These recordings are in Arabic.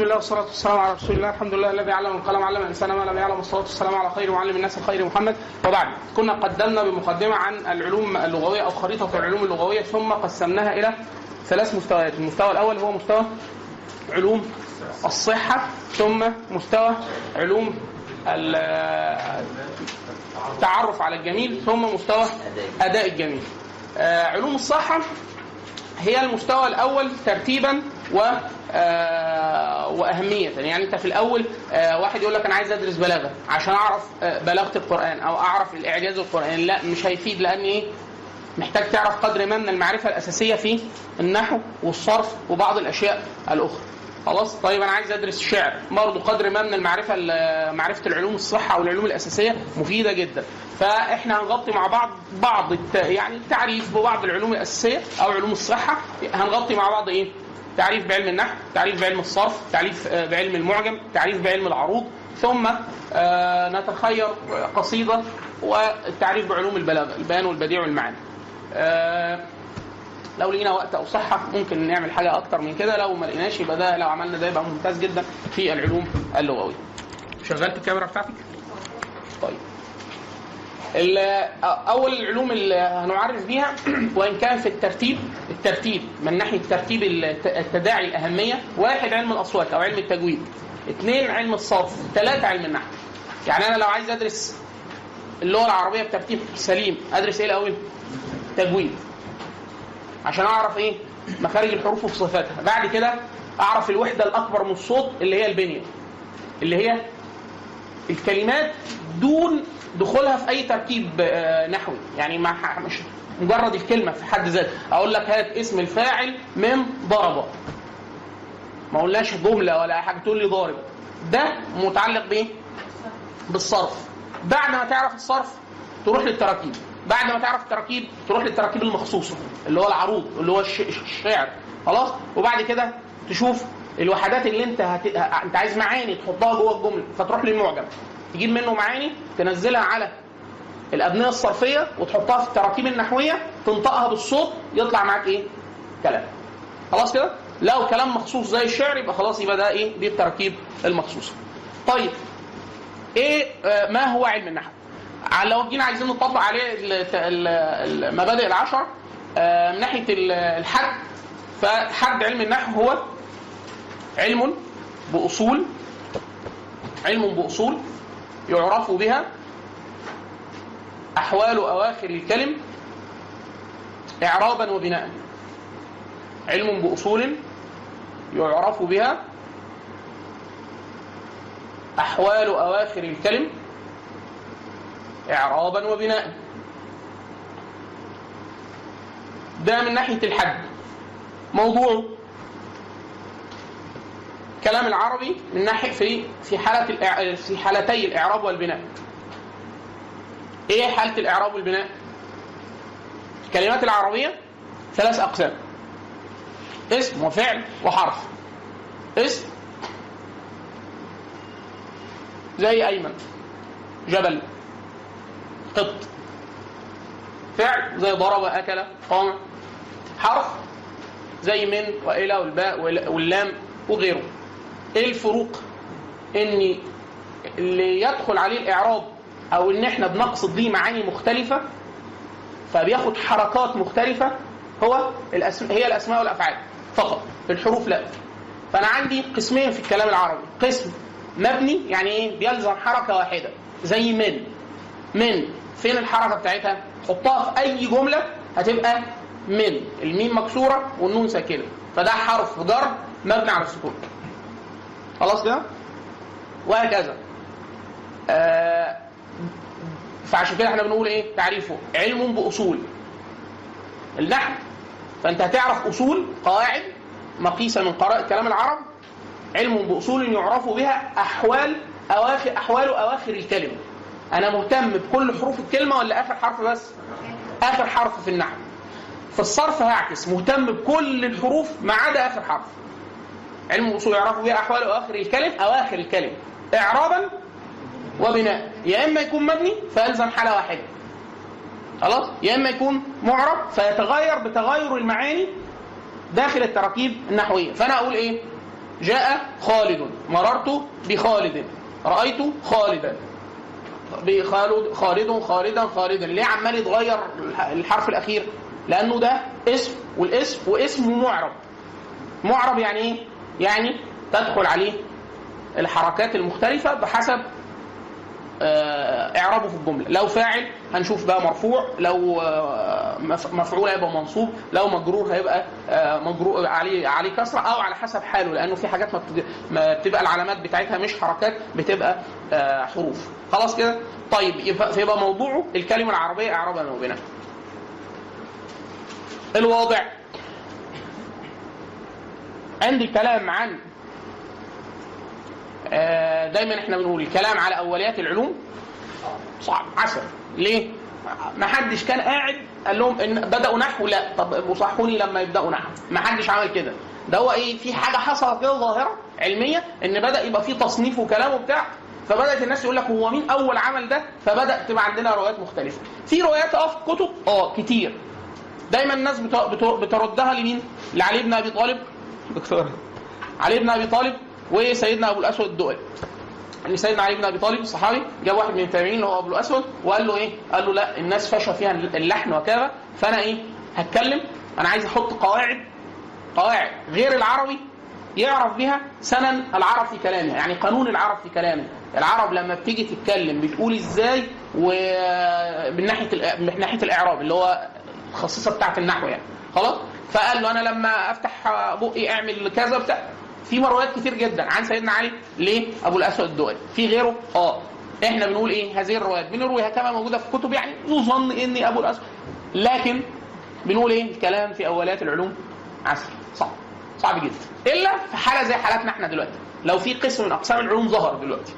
بسم الله والصلاة والسلام على رسول الله. الحمد لله الذي علم القلم علم الإنسان ما لم يعلم. والصلاة والسلام على خير معلم الناس الخير محمد. وبعد كنا قدمنا بمقدمة عن العلوم اللغوية أو خريطة العلوم اللغوية ثم قسمناها إلى ثلاث مستويات. المستوى الأول هو مستوى علوم الصحة ثم مستوى علوم ال- التعرف على الجميل ثم مستوى أداء الجميل. آه، علوم الصحة هي المستوى الأول ترتيبا و آه، وأهمية. يعني أنت في الأول آه، واحد يقول لك أنا عايز أدرس بلاغة عشان أعرف آه، بلاغة القرآن أو أعرف الإعجاز القرآني. لا مش هيفيد لأن إيه؟ محتاج تعرف قدر ما من المعرفة الأساسية في النحو والصرف وبعض الأشياء الأخرى. خلاص؟ طيب أنا عايز أدرس الشعر برضه قدر ما من المعرفة ال- معرفة العلوم الصحة أو العلوم الأساسية مفيدة جدا. فإحنا هنغطي مع بعض بعض الت... يعني التعريف ببعض العلوم الأساسية أو علوم الصحة. هنغطي مع بعض إيه؟ تعريف بعلم النحو تعريف بعلم الصرف تعريف آه، بعلم المعجم تعريف بعلم العروض. ثم آه، نتخير قصيدة والتعريف بعلوم البلاغة البيان والبديع والمعاني. آه، لو لقينا وقت أو صحة ممكن نعمل حاجة أكتر من كده لو ما لقيناش يبقى ده لو عملنا ده يبقى ممتاز جدا في العلوم اللغوية. شغلت الكاميرا بتاعتك؟ طيب. أول العلوم اللي هنعرف بيها وإن كان في الترتيب الترتيب من ناحية ترتيب الت- التداعي الأهمية واحد علم الأصوات أو علم التجويد اثنين علم الصرف ثلاثة علم النحو يعني أنا لو عايز أدرس اللغة العربية بترتيب سليم أدرس إيه الأول؟ تجويد عشان اعرف إيه مخارج الحروف وصفاتها بعد كده اعرف الوحدة الاكبر من الصوت اللي هي البنية اللي هي الكلمات دون دخولها في اي تركيب آه، نحوي. يعني ما مش مجرد الكلمة في حد ذاتها. أقول لك هات اسم الفاعل من ضرب. ما قلناش جملة ولا حاجة تقول لي ضارب. ده متعلق بإيه؟ بالصرف. بعد ما تعرف الصرف تروح للتراكيب. بعد ما تعرف التراكيب تروح للتراكيب المخصوصة اللي هو العروض اللي هو الش- الشعر خلاص وبعد كده تشوف الوحدات اللي انت هت... انت عايز معاني تحطها جوه الجملة فتروح للمعجم تجيب منه معاني تنزلها على الأبنية الصرفية وتحطها في التراكيب النحوية تنطقها بالصوت يطلع معاك إيه؟ كلام خلاص كده؟ لو كلام مخصوص زي الشعر يبقى خلاص يبقى ده إيه؟ دي التراكيب المخصوصة. طيب إيه آه، ما هو علم النحو؟ لو جينا عايزين نطبق عليه المبادئ العشر آه، من ناحية ال- الحد. فحد علم النحو هو علم بأصول علم بأصول يعرف بها أحوال أواخر الكلم اعرابا وبناء. علم بأصول يعرف بها أحوال أواخر الكلم إعرابا وبناء. ده من ناحية الحد. موضوعه كلام العربي من ناحية في في حالة في حالتي الإعراب والبناء. إيه حالة الإعراب والبناء؟ الكلمات العربية ثلاث أقسام. اسم وفعل وحرف. اسم زي أيمن جبل. قط فعل زي ضرب أكل قام. حرف زي من وإلى والباء وال- واللام وغيره. إيه الفروق؟ إن اللي يدخل عليه الإعراب أو إن إحنا بنقصد بيه معاني مختلفة فبياخد حركات مختلفة هو الأسم... هي الأسماء والأفعال فقط الحروف لا. فأنا عندي قسمين في الكلام العربي. قسم مبني يعني إيه؟ بيلزم حركة واحدة زي من. من. فين الحركة بتاعتها؟ حطها في أي جملة هتبقى من. الميم مكسورة والنون ساكنة. فده حرف جر مبني على السكون. خلاص كده؟ وهكذا. آه فعشان كده إحنا بنقول إيه؟ تعريفه. علم بأصول. النحو. فأنت هتعرف أصول قواعد مقيسه من قراءة كلام العرب. علم بأصول يعرف بها أحوال أواخر أحوال أواخر الكلمة. أنا مهتم بكل حروف الكلمة ولا آخر حرف بس؟ آخر حرف في النحو. في الصرف هعكس مهتم بكل الحروف ما عدا آخر حرف. علم الأصول يعرف بها أحوال اواخر الكلم اواخر الكلم. اعرابا وبناء. يا إما يكون مبني فيلزم حالة واحدة. خلاص؟ يا إما يكون معرب فيتغير بتغير المعاني داخل التراكيب النحوية. فأنا أقول إيه؟ جاء خالد. مررت بخالد. رأيت خالدا. بخالد خالد خالدا خالدا. ليه عمال يتغير الحرف الأخير؟ لأنه ده اسم والاسم واسم معرب. معرب يعني إيه؟ يعني تدخل عليه الحركات المختلفة بحسب إعرابه في الجملة. لو فاعل هنشوف بقى مرفوع لو آه، مف- مفعول هيبقى منصوب لو مجرور هيبقى آه، مجرور عليه عليه كسرة أو على حسب حاله لأنه في حاجات ما ما بتبقى العلامات بتاعتها مش حركات بتبقى آه، حروف. خلاص كده؟ طيب يبقى موضوعه الكلمة العربية اعرابها وبناء الواضع. عندي كلام عن آه، دايما إحنا بنقول الكلام على أوليات العلوم صعب عسل. ليه؟ ما حدش كان قاعد قال لهم إن بدأوا نحو لا. طب وصحوني لما يبدأوا نحو. ما حدش عمل كده. ده هو إيه؟ في حاجة حصلت كده ظاهرة علمية إن بدأ يبقى في تصنيف وكلام وبتاع فبدأت الناس يقول لك هو مين أول عمل ده؟ فبدا تبقى عندنا روايات مختلفة. في روايات أه في كتب؟ آه كتير. دايما الناس بت- بت- بتردها لمين؟ لعلي بن أبي طالب. دكتور. علي بن أبي طالب. وسيدنا أبو الأسود الدؤلي ان سيدنا علي بن أبي طالب الصحابي جاب واحد من التابعين اللي هو أبو الأسود وقال له إيه؟ قال له لا الناس فشى فيها اللحن وكذا فأنا إيه؟ هتكلم أنا عايز أحط قواعد قواعد غير العربي يعرف بها سنن العرب في كلامه يعني قانون العرب في كلامه العرب لما بتيجي تتكلم بتقول إزاي ومن ناحية من ناحية الإعراب اللي هو الخصيصة بتاعه النحو يعني خلاص فقال له أنا لما أفتح بقي أعمل كذا بتاع في روايات كتير جدا عن سيدنا علي ليه؟ أبو الأسود الدؤلي في غيره؟ آه. إحنا بنقول إيه؟ هذه الروايات. بنرويها كما موجودة في كتب يعني يظن اني أبو الأسود. لكن بنقول إيه؟ الكلام في أوليات العلوم عسل. صعب. صعب جدا. إلا في حالة زي حالاتنا إحنا دلوقتي. لو في قسم من أقسام العلوم ظهر دلوقتي.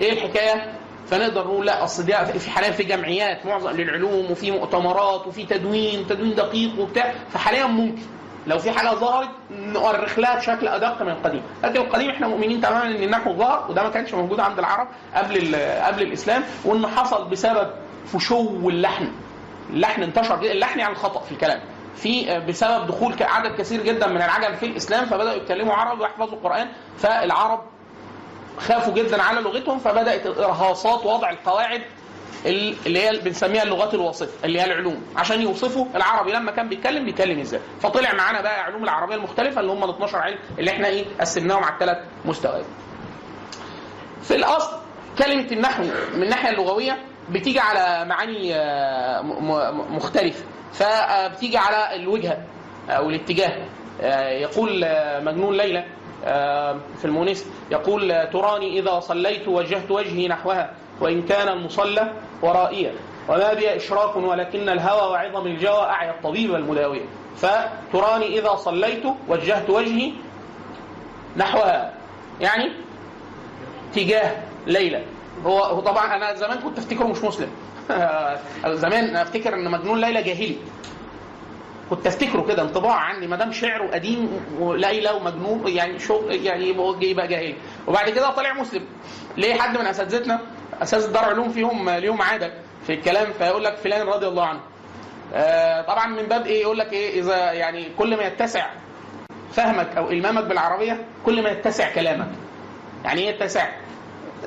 إيه الحكاية؟ فنقدر نقول لا أصل ده في حاليا في جمعيات معظم للعلوم وفي مؤتمرات وفي تدوين تدوين دقيق وبتاع. فحاليا ممكن. لو في حاجة ظهرت نؤرخ لها بشكل أدق من القديم، لكن القديم إحنا مؤمنين تماما إن النحو ظهر وده ما كانش موجود عند العرب قبل قبل الإسلام وإنه حصل بسبب فشو اللحن. اللحن انتشر اللحن يعني الخطأ في الكلام. في بسبب دخول عدد كثير جدا من العجم في الإسلام فبدأوا يتكلموا عربي ويحفظوا القرآن فالعرب خافوا جدا على لغتهم فبدأت الارهاصات وضع القواعد اللي هي بنسميها اللغات الواسطه اللي هي العلوم. عشان يوصفوا العربي لما كان بيتكلم بيتكلم إزاي. فطلع معانا بقى علوم العربية المختلفة اللي هم ال 12 علم اللي إحنا إيه قسمناهم على الثلاث مستويات. في الأصل كلمة النحو من الناحية اللغوية بتيجي على معاني آه، مختلفة. فبتيجي على الوجهه أو الاتجاه. آه، يقول آه، مجنون ليلى آه، في المونس يقول آه، تراني إذا صليت وجهت وجهي نحوها. وإن كان المصلى ورائيا. وما بي إشراك ولكن الهوى وعظم الجوى اعيا الطبيب والمداوي فتراني إذا صليت وجهت وجهي نحوها. يعني تجاه ليلى هو طبعا أنا زمان كنت أفتكره مش مسلم. زمان أفتكر إن مجنون ليلى جاهلي. كنت أفتكره كده انطباع عندي ما دام شعره قديم وليلى ومجنون يعني شو يعني يبقى جاهلي. وبعد كده طلع مسلم. ليه حد من أساتذتنا اساتذه دار علوم فيهم ليهم عادة في الكلام فيقول لك فلان رضي الله عنه. آه، طبعا من باب إيه؟ يقول لك إيه؟ إذا يعني كل ما يتسع فهمك أو إلمامك بالعربية كل ما يتسع كلامك. يعني إيه يتسع؟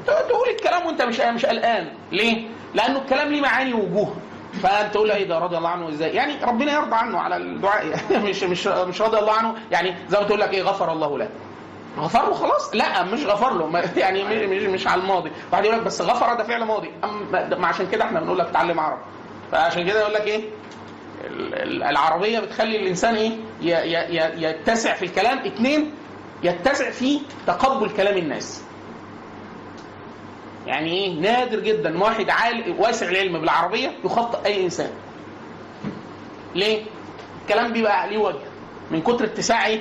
تقول الكلام وأنت مش مش قلقان. ليه؟ لأنه الكلام ليه معاني ووجوه. فأنت تقول إيه ده؟ رضي الله عنه إزاي؟ يعني ربنا يرضى عنه على الدعاء. مش مش مش رضي الله عنه. يعني زي ما تقول لك إيه؟ غفر الله له. غفر له خلاص؟ لا مش غفر له. يعني مش مش, مش على الماضي. واحد يقول لك بس غفر ده فعل ماضي. ما عشان كده إحنا بنقول لك اتعلم عربي. فعشان كده يقول لك إيه؟ ال- ال- العربية بتخلي الإنسان إيه؟ يتسع في الكلام. اثنين يتسع في تقبل كلام الناس. يعني إيه؟ نادر جدا. واحد عال واسع العلم بالعربية يخطئ أي إنسان. ليه؟ الكلام بيبقى ليه وجه. من كتر اتساع إيه؟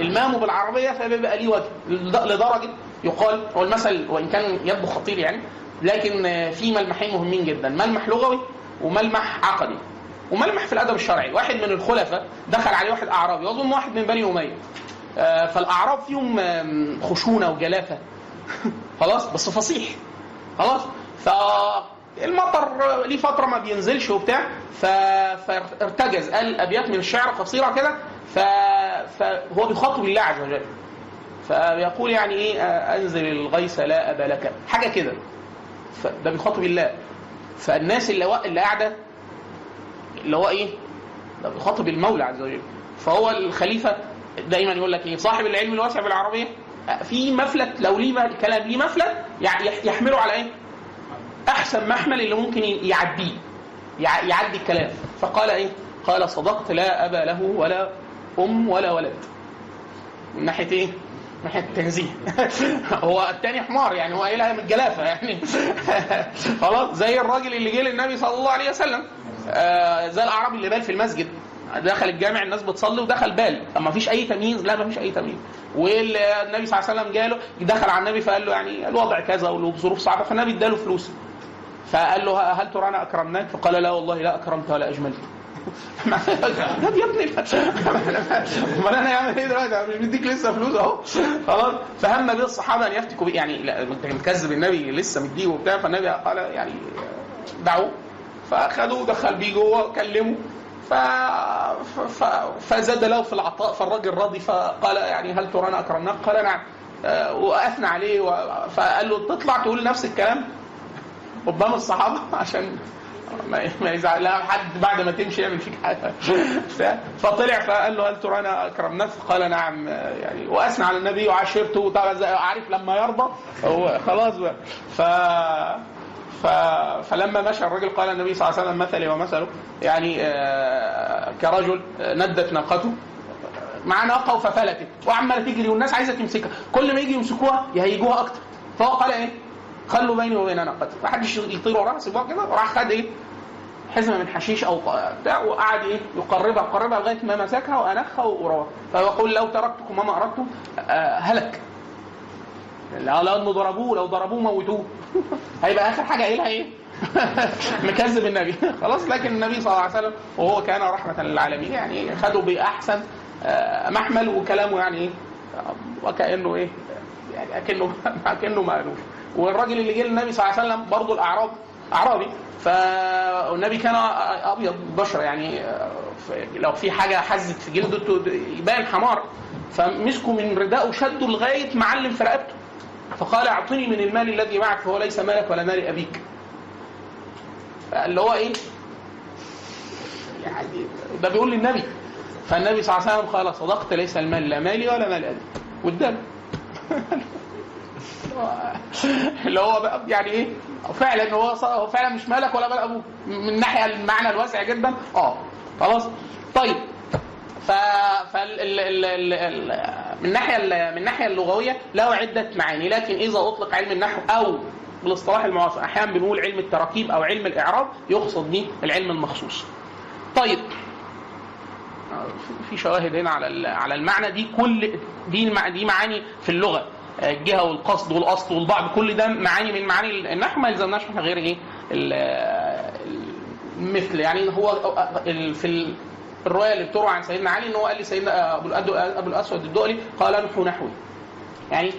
المامه بالعربية فبيبقى ليه وجه لد- لدرجة يقال هو المثل وإن كان يبدو خطير يعني لكن في ملمحين مهمين جدا ملمح لغوي وملمح عقدي وملمح في الأدب الشرعي واحد من الخلفاء دخل عليه واحد أعرابي وأظن واحد من بني أمية آه، فالأعراب فيهم خشونة وجلافة خلاص بس فصيح خلاص فالمطر ليه فترة ما بينزلش وبتاع. فارتجز قال أبيات من الشعر قصيرة كده. فهو بيخاطب الله عز وجل. فيقول يعني إيه أنزل الغيث لا ابا لك. حاجة كده. فده بيخاطب الله فالناس اللي اللي قاعدة اللي هو إيه ده بيخاطب المولى عز وجل. فهو الخليفة دايما يقول لك إيه صاحب العلم الواسع بالعربيه في مفلت لو ليه كلام ليه مفلت يعني يح- يحمله على إيه؟ أحسن محمل اللي ممكن يعديه يع- يعدي الكلام. فقال إيه؟ قال صدقت لا ابا له ولا أم ولا ولد. من ناحية إيه؟ من ناحية التنزيه. هو الثاني حمار يعني هو قايلها من الجلافة يعني. خلاص زي الراجل اللي جه للنبي صلى الله عليه وسلم. آه زي الاعرابي اللي بال في المسجد. دخل الجامع الناس بتصلي ودخل بال. ما فيش أي تمييز؟ لا ما فيش أي تمييز. والنبي صلى الله عليه وسلم جاله دخل على النبي فقال له يعني الوضع كذا وظروف صعبة فالنبي اداله فلوس. فقال له هل ترانا أكرمناك؟ فقال لا والله لا اكرمت ولا اجملت. طب يا ابني امال أنا اعمل إيه دلوقتي؟ أنا مش مديك لسه فلوس اهو. خلاص. فهم به الصحابة ان يفتكوا يعني انت مكذب النبي لسه مديه وبتاع فالنبي قال يعني دعوه. فاخذوه ودخل بيه جوه كلمه. ف... ف... فزاد له في العطاء فالراجل راضي فقال يعني هل ترانا أكرمناك؟ قال نعم. آه، واثنى عليه و... فقال له تطلع تقول نفس الكلام. قدام الصحابة عشان ما يزعل لا حد بعد ما تمشي يعمل فيك حاجة. فطلع فقال له هل ترانا اكرمناك؟ قال نعم يعني وأثنى على النبي زي- عارف لما يرضى؟ هو خلاص بقى. ف ف... فلما مشى الرجل قال النبي صلى الله عليه وسلم مثلي ومثله يعني آه، كرجل آه، ندت ناقته مع ناقه ففلتت وعمالة تجري والناس عايزة تمسكها. كل ما يجي يمسكوها يهيجوها أكتر. فهو قال إيه؟ خلوا بيني وبين ناقتي ما حدش يطير وراها سيبوها كده وراح خد إيه؟ حزمة من حشيش أو بتاع وقعد إيه؟ يقربها يقربها لغاية ما مسكها وأنخها وراها فيقول لو تركتكم وما أردتم آه، هلك. لو ضربوه لو ضربوه موتوه. هيبقى آخر حاجة قايلها إيه؟ مكذب النبي. خلاص لكن النبي صلى الله عليه وسلم وهو كان رحمة للعالمين يعني خدوا بأحسن آه، محمل وكلامه يعني آه، وكأنه إيه؟ يعني أكنه أكنه ما قالوش والراجل اللي جه للنبي صلى الله عليه وسلم برضه الأعراب أعرابي. فالنبي كان أبيض بشرة يعني آه، لو في حاجة حزت في جلده يبان حمار. فمسكوا من رداءه شدوا لغاية معلم في رقبته. فقال أعطني من المال الذي معك فهو ليس مالك ولا مال أبيك. اللي هو إيه؟ يعني ده بيقول للنبي. فالنبي صلى الله عليه وسلم قال صدقت ليس المال لا مالي ولا مال ابي واداله اللي هو بقى يعني إيه فعلا هو هو فعلا مش مالك ولا مال أبوك من ناحية المعنى الواسع جدا. آه خلاص. طيب. ف فال... ال... ال... ال... ال... من الناحيه ال... من الناحيه اللغوية له عدة معاني لكن إذا أطلق علم النحو أو بالاصطلاح المعاصر أحيانا بنقول علم التراكيب أو علم الإعراب يقصد به العلم المخصوص. طيب. في شواهد هنا على على المعنى دي كل دي دي معاني في اللغة. الجهة والقصد والأصل والبعض كل ده معاني من معاني النحو ما يلزمناش إحنا غير إيه؟ المثل يعني هو في ال- الرواية اللي بتروى عن سيدنا علي إن هو قال لسيدنا الأد- أبو الأسود الدؤلي قال انحو نحوي. يعني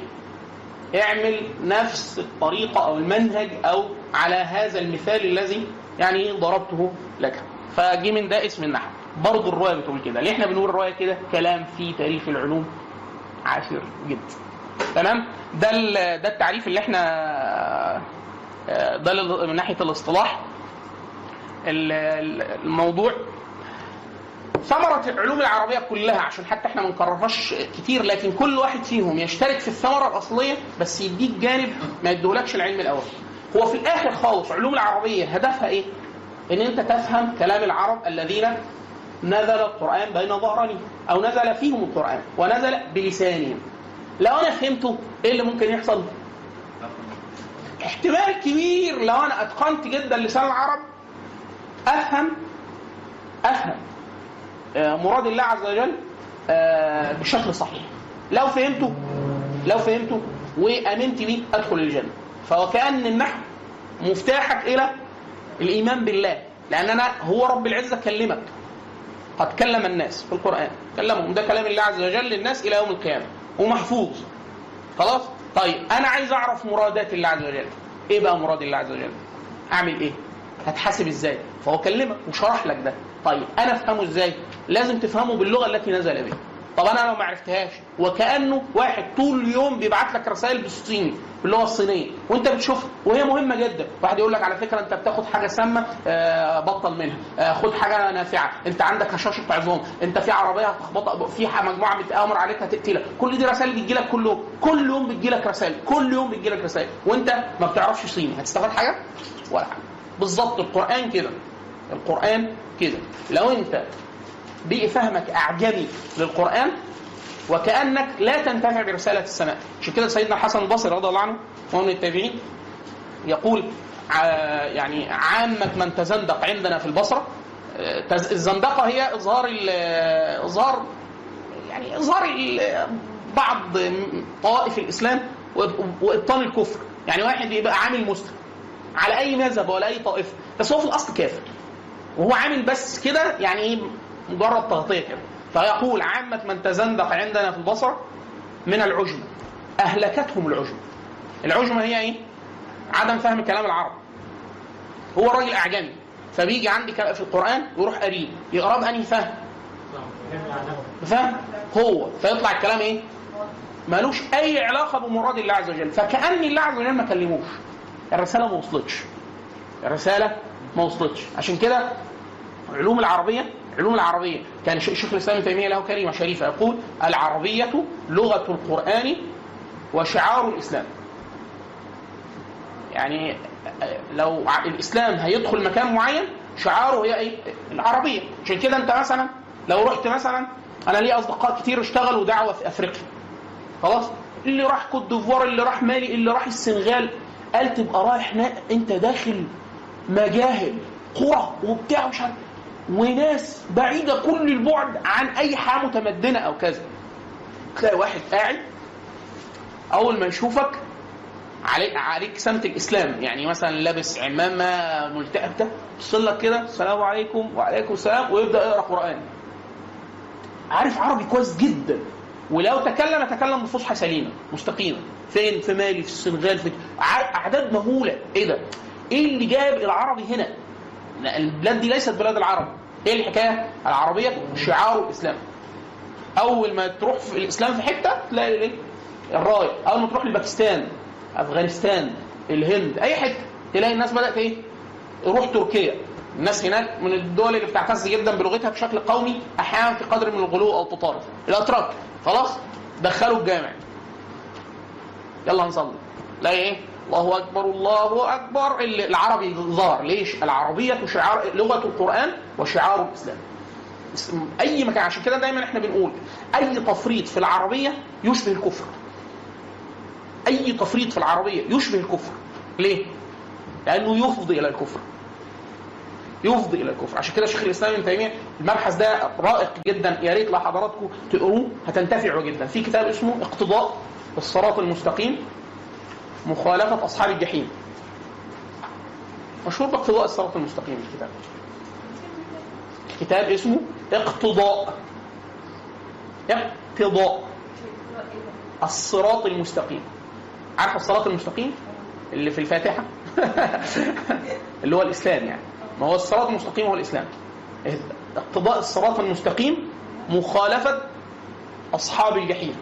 اعمل نفس الطريقة أو المنهج أو على هذا المثال الذي يعني ضربته لك. فجي من ده اسم النحو. برضه الرواية بتقول كده. ليه إحنا بنقول الرواية كده؟ كلام في تاريخ العلوم عاشر جدا تمام ده ده التعريف اللي إحنا آه، ده من ناحية الاصطلاح ال- ال- الموضوع ثمرة العلوم العربية كلها عشان حتى إحنا ما نكررهاش كتير لكن كل واحد فيهم يشترك في الثمرة الأصلية بس يديك جانب ما يديهولكش العلم الأول. هو في الآخر خالص علوم العربية هدفها إيه؟ إن أنت تفهم كلام العرب الذين نزل القرآن بين ظهرانهم أو نزل فيهم القرآن ونزل بلسانهم. لو أنا فهمته إيه اللي ممكن يحصل؟ احتمال كبير لو أنا أتقنت جدا لسان العرب أفهم أفهم. آه، مراد الله عز وجل آه، بشكل صحيح. لو فهمته لو فهمته وآمنت بيه أدخل الجنة. فهو كأن النحو مفتاحك إلى الإيمان بالله. لأن أنا هو رب العزة كلمك. قد كلم الناس في القرآن. كلمهم. ده كلام الله عز وجل للناس إلى يوم القيامة. ومحفوظ. خلاص؟ طيب أنا عايز أعرف مرادات الله عز وجل. إيه بقى مراد الله عز وجل؟ أعمل إيه؟ هتحاسب إزاي؟ فهو كلمك وشرح لك ده. طيب أنا أفهمه إزاي؟ لازم تفهمه باللغة التي نزل بها. طب أنا لو ما عرفتهاش وكأنه واحد طول اليوم بيبعت لك رسائل بالصيني باللغة الصينية وانت بتشوفها وهي مهمة جدا. واحد يقول لك على فكرة انت بتاخد حاجة سامة آه، بطل منها آه، خد حاجة نافعة. انت عندك هشاشة عظام انت في عربية هتخبطك في مجموعة بتامر عليك هتقتلك. كل دي رسائل بتجي لك كل يوم. كل يوم بتجي لك رسائل كل يوم بتجي لك رسائل. وانت ما بتعرفش صيني. هتستفاد حاجة؟ ولا حاجة. بالظبط القرآن كده. القرآن كده. لو انت بقي فهمك اعجمي للقرآن وكأنك لا تنتفع برسالة السماء. عشان كده سيدنا الحسن البصري رضي الله عنه وهو من التابعين يقول يعني عامة من تزندق عندنا في البصرة آه، الزندقة هي إظهار ال- إظهار يعني إظهار ال- بعض طوائف الإسلام وإب- وإبطال الكفر. يعني واحد يبقى عامل مسلم على أي مذهب ولا أي طائفة بس هو في الأصل كافر. وهو عامل بس كده يعني مجرد تغطية كده. فيقول عامة من تزندق عندنا في البصرة من العجمة أهلكتهم العجمة العجمة هي إيه؟ عدم فهم كلام العرب. هو راجل أعجمي فبيجي عندي في القرآن ويروح قريب يقرأ بأنهي فهم. فهم؟ هو. فيطلع الكلام إيه؟ مالوش أي علاقة بمراد الله عز وجل. فكأن الله عز وجل ما كلموش. الرسالة ما وصلتش. الرسالة ما وصلتش. عشان كده علوم العربية علوم العربية كان شيخ الإسلام ابن تيمية له كلمة شريفة يقول العربية لغة القرآن وشعار الإسلام يعني لو الإسلام هيدخل مكان معين شعاره هي إيه؟ العربية عشان كده أنت مثلا لو رحت مثلا أنا لي أصدقاء كتير اشتغلوا دعوة في أفريقيا خلاص اللي راح كوت ديفوار اللي راح مالي اللي راح السنغال قال تبقى رايح. أنت داخل مجاهل قرى وبتاع مش عارف وناس بعيدة كل البعد عن أي حياه متمدنة أو كذا. تلاقي واحد قاعد أول ما يشوفك عليك عليك سمة الإسلام. يعني مثلا لابس عمامة ملتهبة يبص لك كده السلام عليكم وعليكم السلام ويبدأ يقرأ قرآن. عارف عربي كويس جدا. ولو تكلم يتكلم بفصحى سليمة مستقيمة. فين؟ في مالي في السنغال في أعداد مهولة. إيه ده؟ إيه اللي جاب العربي هنا؟ البلاد دي ليست بلاد العرب. إيه الحكاية؟ العربية شعار الإسلام. أول ما تروح في الإسلام في حتة تلاقي إيه؟ الرايه أول ما تروح لباكستان أفغانستان الهند أي حتة تلاقي الناس بدأت إيه؟ روح تركيا. الناس هناك من الدول اللي بتعتز جدا بلغتها بشكل قومي أحيانا في قدر من الغلو أو التطرف. الأتراك. خلاص دخلوا الجامع. يلا نصلي. لا إيه؟ الله أكبر الله أكبر. ال- العربي ظهر ليش؟ العربية شعار لغة القرآن وشعار الإسلام. اسم- أي مكان عشان كده دايما إحنا بنقول أي تفريط في العربية يشبه الكفر. أي تفريط في العربية يشبه الكفر. ليه؟ لأنه يفضي إلى الكفر. يفضي إلى الكفر. عشان كده شيخ الإسلام ابن تيمية المبحث ده رائق جدا. يا ريت لو حضراتكم تقروه هتنتفعوا جدا. في كتاب اسمه اقتضاء الصراط المستقيم. مخالفة أصحاب الجحيم. مشهور باقتضاء الصراط المستقيم الكتاب. كتاب اسمه اقتضاء. اقتضاء. الصراط المستقيم. عارف الصراط المستقيم؟ اللي في الفاتحة؟ اللي هو الإسلام يعني. ما هو الصراط المستقيم هو الإسلام. اقتضاء الصراط المستقيم مخالفة أصحاب الجحيم.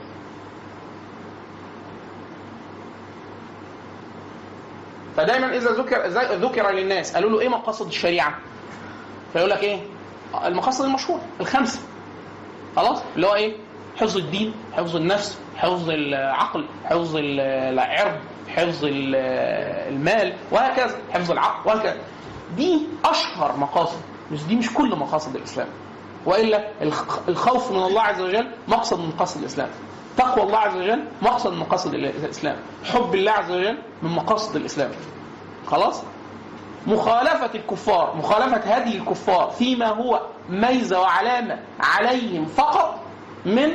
فدايما إذا ذكر ذكر للناس قالوا له إيه مقاصد الشريعة؟ فيقول لك إيه؟ المقاصد المشهورة الخمسة. خلاص؟ اللي هو إيه؟ حفظ الدين حفظ النفس حفظ العقل حفظ العرض حفظ ال- المال وهكذا. حفظ العقل وهكذا. دي أشهر مقاصد بس دي مش كل مقاصد الإسلام. وإلا الخ- الخوف من الله عز وجل مقصد من مقاصد الإسلام. تقوى الله عز وجل مقصد من مقاصد الإسلام. حب الله عز وجل من مقاصد الإسلام. خلاص؟ مخالفة الكفار مخالفة هدي الكفار فيما هو ميزة وعلامة عليهم فقط من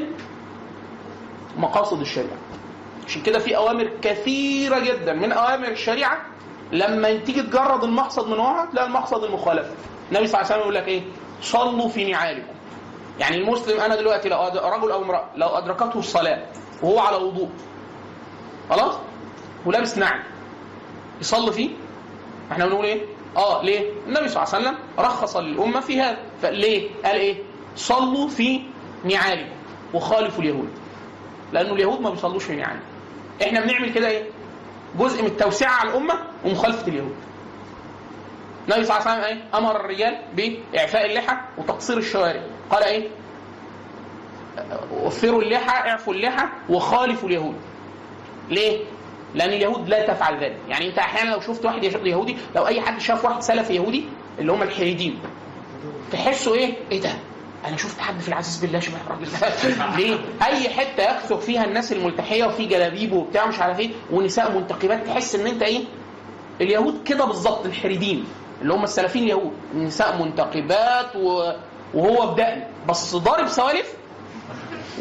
مقاصد الشريعة. عشان كده في أوامر كثيرة جدا. من أوامر الشريعة لما تيجي تجرد المقصد من وراها تلاقي المقصد المخالفة. النبي صلى الله عليه وسلم يقول لك إيه؟ صلوا في نعالكم. يعني المسلم أنا دلوقتي لو رجل أو امرأة لو أدركته الصلاة وهو على وضوء خلاص؟ ولابس نعل يصلي فيه إحنا بنقول إيه؟ آه ليه؟ النبي صلى الله عليه وسلم رخص للامه في هذا، فليه؟ قال إيه؟ صلوا في نعالكم. وخالفوا اليهود لأنه اليهود ما بيصلوش من يعني إحنا بنعمل كده إيه جزء من التوسعه على الامه ومخالفه اليهود النبي صلى الله عليه وسلم إيه أمر الرجال باعفاء اللحى وتقصير الشوارب قال إيه وفروا اللحى اعفوا اللحى وخالفوا اليهود ليه لأن اليهود لا تفعل ذلك. يعني أنت أحيانا لو شفت واحد يهودي لو أي حد شاف واحد سلفي يهودي اللي هم الحريدين تحسوا إيه؟ إيه ده؟ أنا شفت حد في العزيز بالله شبه الراجل ده. ليه؟ أي حتة يكثر فيها الناس الملتحية وفي جلابيب وبتاع مش عارف إيه ونساء منتقبات تحس إن أنت إيه؟ اليهود كده بالظبط الحريدين اللي هم السلفيين اليهود. نساء منتقبات و... وهو بدقن. بس ضارب سوالف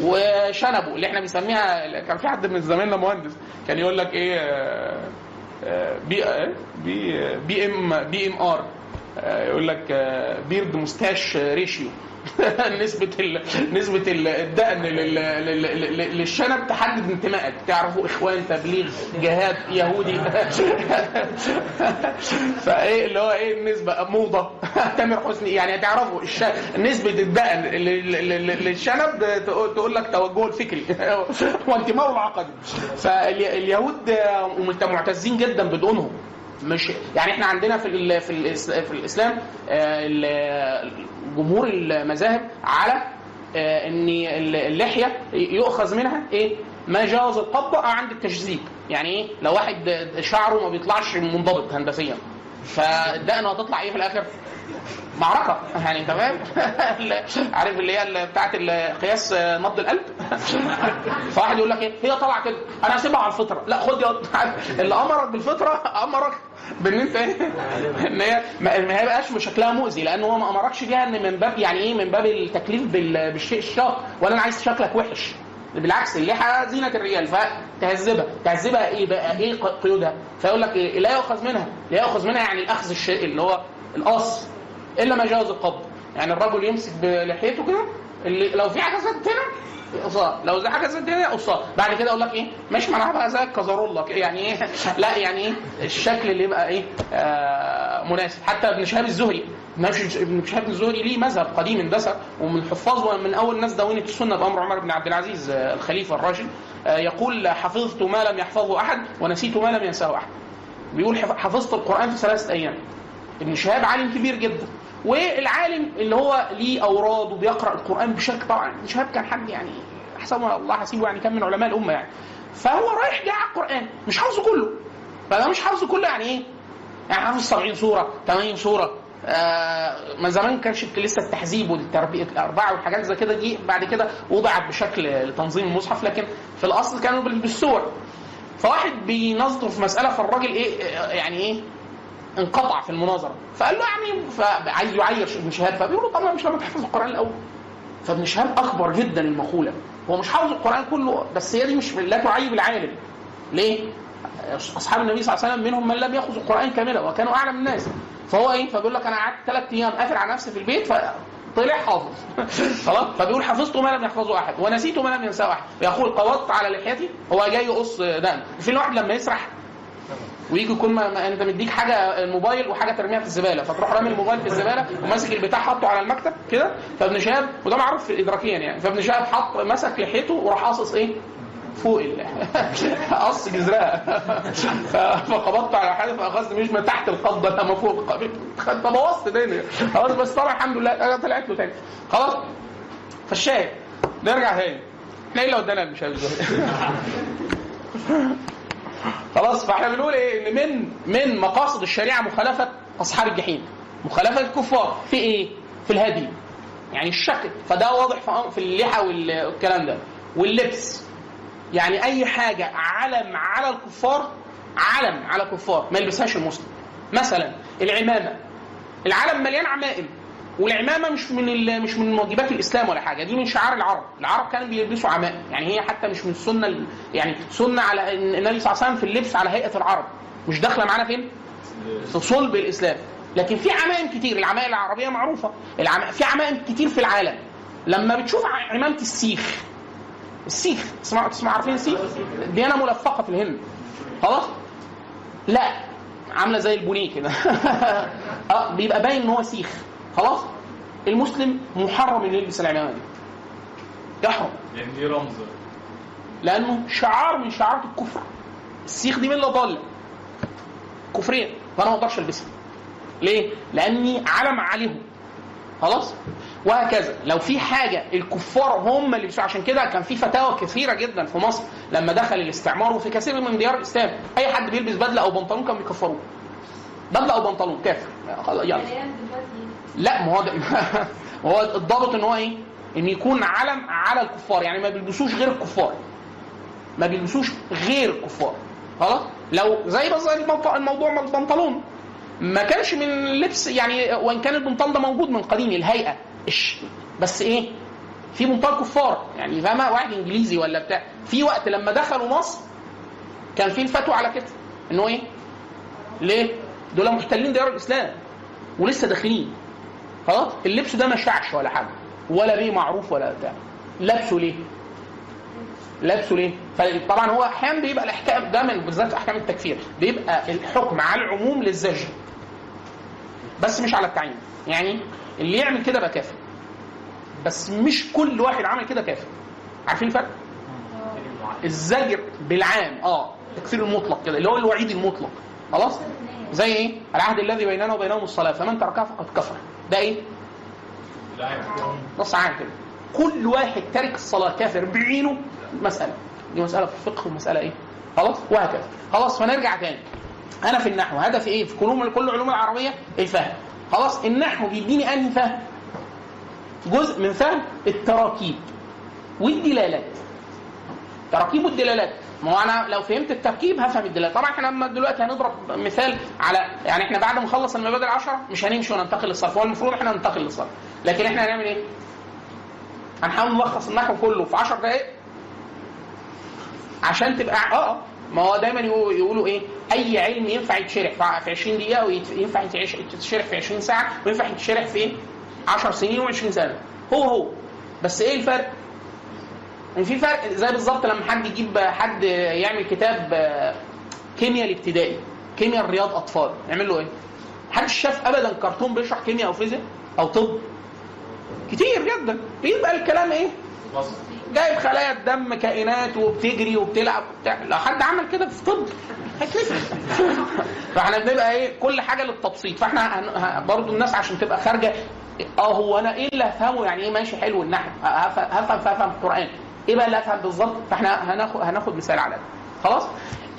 وشنبه اللي إحنا بنسميها كان في حد من زمايلنا مهندس كان يقول لك إيه B B BM BMR يقول لك beard moustache ratio نسبة ال... نسبة الدقن لل... لل... للشنب تحدد انتمائك. تعرفوا إخوان تبليغ جهاد يهودي. فإيه اللي هو إيه النسبة؟ موضة. تامر حسني. يعني هتعرفوا الش... نسبة الدقن للشنب تقول لك توجهه الفكري وانتمائه العقدي فاليهود معتزين جدا بدونهم مش يعني إحنا عندنا في ال في, ال في الإسلام جمهور المذاهب على إن اللحية يؤخذ منها إيه؟ ما جاوز القبضه أو عند التجزيب. يعني إيه؟ لو واحد شعره ما بيطلعش منضبط هندسيا. فالدقن هتطلع إيه في الآخر؟ معركة. يعني فاهم؟ عارف اللي هي بتاعت قياس نبض القلب؟ فواحد يقول لك إيه؟ هي طالعة كده. أنا هسيبها على الفطرة. لا خد يا اللي أمرك بالفطرة أمرك بان انت إيه إن هي ما هي بقاش شكلها مؤذي لأن هو ما أمركش بيها إن من باب يعني إيه؟ من باب التكليف بالشيء الشاق. ولا أنا عايز شكلك وحش. بالعكس اللحى زينة الرجال فتهذبها. تهذبها إيه بقى؟ إيه قيودها؟ فيقول لك إيه؟ لا يؤخذ منها. لا يؤخذ منها يعني الأخذ الشيء اللي هو القص إلا ما جاوز القبض. يعني الرجل يمسك بلحيته كده اللي لو في حاجة زادت هنا قصار لو زي حاجة زادت هنا قصار بعد كده أقول لك إيه؟ ماشي معناها بقى زي الكزارولة يعني إيه؟ لا يعني إيه؟ الشكل اللي يبقى إيه؟ آه مناسب. حتى ابن شهاب الزهري ابن شهاب الزهري ليه مذهب قديم اندثر ومن حفاظ ومن أول الناس دونت السنة بأمر عمر بن عبد العزيز آه الخليفة الراشد آه يقول حفظت ما لم يحفظه أحد ونسيت ما لم ينساه أحد. بيقول حفظت القرآن في ثلاثة أيام. ابن شهاب عالم كبير جدا. والعالم اللي هو ليه اوراد وبيقرا القرآن بشكل طبعا ابن شهاب كان حد يعني أحسن الله حسيبه يعني كان من علماء الأمة يعني. فهو رايح جاي على القرآن مش حافظه كله. فده مش حافظه كله يعني إيه؟ يعني حافظ 70 سورة 80 سورة ما زمان كانش لسه التحزيب والتربيه الاربعه والحاجات زي كده دي بعد كده وضعت بشكل تنظيم المصحف لكن في الأصل كانوا بالسور فواحد بينظر في مسألة فالراجل إيه يعني إيه انقطع في المناظرة. فقال له يعني فعايز يعير ابن شهاب فبيقول له طبعا مش لما تحفظ القرآن الأول. فابن شهاب أكبر جدا المقوله هو مش حافظ القرآن كله بس هي دي مش لا تعيب العالم. ليه؟ أصحاب النبي صلى الله عليه وسلم منهم من لم يأخذ القرآن كاملا وكانوا أعلم الناس. فهو إيه؟ فبيقول لك أنا قعدت ثلاث أيام قافل على نفسي في البيت فطلع حافظ. خلاص؟ فبيقول حفظت ما لم يحفظه أحد ونسيت ما لم ينساه أحد. يقول قبضت على لحيتي هو جاي يقص دقن في الواحد لما يسرح ويجي يكون ما ما أنت مديك حاجة الموبايل وحاجة ترميها في الزبالة فتروح رامي الموبايل في الزبالة وماسك البتاع حاطه على المكتب كده. فابن شهاب وده معروف ادراكيا يعني فابن شهاب حط مسك لحيته وراح قاصص إيه؟ فوق قص جزرها فقبضت على حاجة فأخذت مش من تحت القبضه لما فوق. فبوظت الدنيا. خلاص بس طبعا الحمد لله طلعت له تاني. خلاص. فالشاهد نرجع تاني. إحنا إيه اللي ودانا المشاهد خلاص فإحنا بنقول إيه؟ إن من من مقاصد الشريعة مخالفة أصحاب الجحيم. مخالفة الكفار. في إيه؟ في الهدي. يعني الشكل. فده واضح في اللحى والكلام ده. واللبس. يعني أي حاجة علم على الكفار علم على الكفار ما يلبسهاش المسلم. مثلا العمامة. العالم مليان عمائم والعمامة مش من مش من واجبات الإسلام ولا حاجة. دي من شعار العرب. العرب كانوا بيلبسوا عمائم. يعني هي حتى مش من السنة يعني سنة على النبي صلى الله عليه وسلم في اللبس على هيئة العرب. مش داخلة معانا فين؟ في صلب الإسلام. لكن في عمائم كتير. العمائم العربية معروفة. العم... في عمائم كتير في العالم. لما بتشوف عمامة السيخ السيخ تسمع تسمع عارفين السيخ ديانه ملفقه في الهند. خلاص؟ لا. عاملة زي البونيه كده. آه بيبقى باين إن هو سيخ. خلاص؟ المسلم محرم انه يلبس العمامه دي يحرم. لأن دي رمز. لأنه شعار من شعارات الكفر. السيخ دي من اللي ضال؟ كفريه فانا ما أقدرش ألبسها. ليه؟ لأني علم عليهم. خلاص؟ وهكذا. لو في حاجة الكفار هم اللي بيسوا عشان كده كان في فتاوى كثيرة جدا في مصر لما دخل الاستعمار وفي كثير من ديار الإسلام. أي حد بيلبس بدلة أو بنطلون كان بيكفروه. بدلة أو بنطلون كافر. يلا. لا ما هو ما هو الضابط إن هو إيه؟ إن يكون علم على الكفار. يعني ما بيلبسوش غير الكفار. ما بيلبسوش غير الكفار. خلاص؟ لو زي بس الموضوع الموضوع من البنطلون. ما كانش من لبس يعني وإن كان البنطلون ده موجود من قديم الهيئة. إش بس إيه؟ في بنطلون كفار. يعني فاهمة؟ واحد إنجليزي ولا بتاع. في وقت لما دخلوا مصر كان في الفتوى على كده. إنه إيه؟ ليه؟ دول محتلين ديار الإسلام. ولسه داخلين. خلاص؟ اللبس ده ما شعش ولا حاجة. ولا بيه معروف ولا بتاع. لابسه ليه؟ لابسه ليه؟ فطبعا هو أحيانا بيبقى الإحكام ده من بالذات أحكام التكفير. بيبقى الحكم على العموم للزجر بس مش على التعيين. يعني اللي يعمل كده بقى كافر بس مش كل واحد عمل كده كافر عارفين الفرق؟ الزجر بالعام آه التكفير المطلق كده اللي هو الوعيد المطلق. خلاص؟ زي إيه؟ العهد الذي بيننا وبينهم الصلاة. فمن تركها فقد كفر. ده إيه؟ نص عام كده. كل واحد تارك الصلاة كافر بعينه مسألة. دي مسألة في الفقه ومسألة إيه؟ خلاص؟ وهكذا. خلاص فنرجع تاني. أنا في النحو. هدفي إيه؟ في كل علوم العربية؟ الفهم. خلاص النحو بيديني أنهي فهم؟ جزء من فهم التراكيب والدلالات. تراكيب والدلالات. ما هو أنا لو فهمت التركيب هفهم الدلالات. طبعا إحنا لما دلوقتي هنضرب مثال على يعني إحنا بعد ما نخلص المبادئ العشرة مش هنمشي وننتقل للصرف. هو المفروض إحنا ننتقل للصرف. لكن إحنا هنعمل إيه؟ هنحاول نلخص النحو كله في 10 دقائق عشان تبقى آه آه. ما هو دايما يقولوا, إيه؟ أي علم ينفع يتشرح في 20 دقيقة وينفع يتشرح في 20 ساعة وينفع يتشرح في 10 سنين و20 سنة. هو هو. بس إيه الفرق؟ ان في فرق زي بالظبط لما حد يجيب حد يعمل كتاب كيمياء الابتدائي كيمياء الرياض أطفال. يعمل له إيه؟ محدش شاف ابدا كرتون بيشرح كيمياء أو فيزياء أو طب. كتير جدا. بيبقى الكلام إيه؟ جايب خلايا الدم كائنات وبتجري وبتلعب وبتاع. لو حد عمل كده في طب هيتكسف فاحنا بنبقى إيه كل حاجة للتبسيط. فاحنا برضو الناس عشان تبقى خارجة آه هو أنا إيه اللي هفهمه؟ يعني إيه ماشي حلو النحو؟ هف- هفهم فهفهم القرآن. إيه بقى اللي هفهم بالظبط؟ فاحنا هناخد هناخد مثال على ده. خلاص؟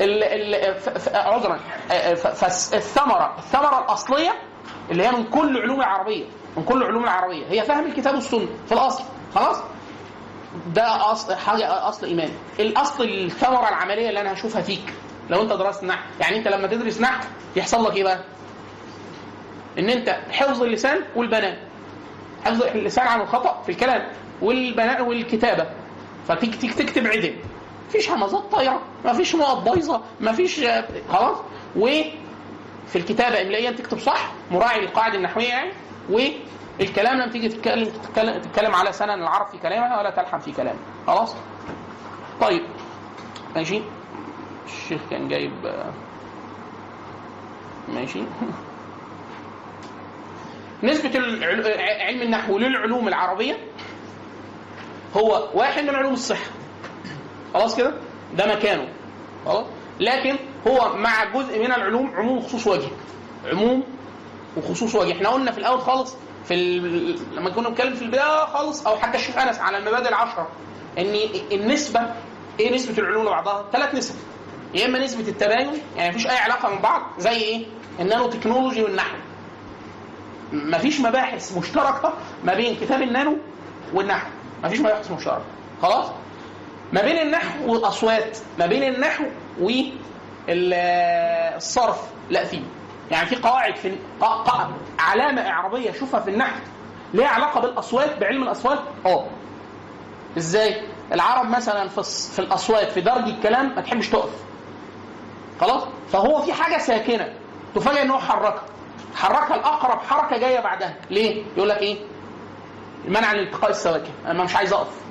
ال ال عذرا. آه، ف- فالثمره الثمرة الأصلية اللي هي من كل علوم العربية من كل علوم العربية. هي فهم الكتاب والسنة في الأصل. خلاص؟ ده اصل حاجة أصل إيمان. الأصل الثمرة العملية اللي أنا هشوفها فيك. لو أنت درست نحو يعني أنت لما تدرس نحو يحصل لك إيه بقى؟ إن أنت حفظ اللسان والبنان حفظ اللسان عن الخطأ في الكلام والبناء والكتابة. تيجي تكتب عدل. مفيش همزات طايرة. مفيش نقط بايظة. مفيش خلاص. وفي الكتابة املائيا تكتب صح. مراعي القاعدة النحوية يعني. والكلام لما تيجي تتكلم تتكلم, على سنن العرب في كلامها ولا تلحن في كلامها. خلاص؟ طيب. ماشي؟ الشيخ كان جايب ماشي؟ نسبة علم النحو للعلوم العربية هو واحد من علوم الصحة. خلاص كده؟ ده مكانه. خلاص؟ لكن هو مع جزء من العلوم عموم وخصوص وجه. عموم وخصوص وجه. إحنا قلنا في الأول خالص في ال... لما كنا بنتكلم في البداية خالص أو حتى الشيخ أنس على المبادئ العشرة إن النسبة إيه نسبة العلوم لبعضها؟ ثلاث نسب. يا إما نسبة التباين يعني مفيش أي علاقة من بعض زي إيه؟ النانو تكنولوجي والنحو. مفيش مباحث مشتركة ما بين كتاب النانو والنحو. مفيش مباحث مشتركة. خلاص؟ ما بين النحو والأصوات ما بين النحو والصرف. لا في يعني في قواعد في علامة إعرابية أشوفها في النحو ليها علاقة بالأصوات بعلم الأصوات؟ آه إزاي؟ العرب مثلا في في الأصوات في درج الكلام ما تحبش تقف. خلاص؟ فهو في حاجة ساكنة. تفاجئ إن هو حركها. حركها الأقرب حركة جاية بعدها. ليه؟ يقول لك إيه؟ منع عن التقاء السواكن. أنا مش عايز أقف.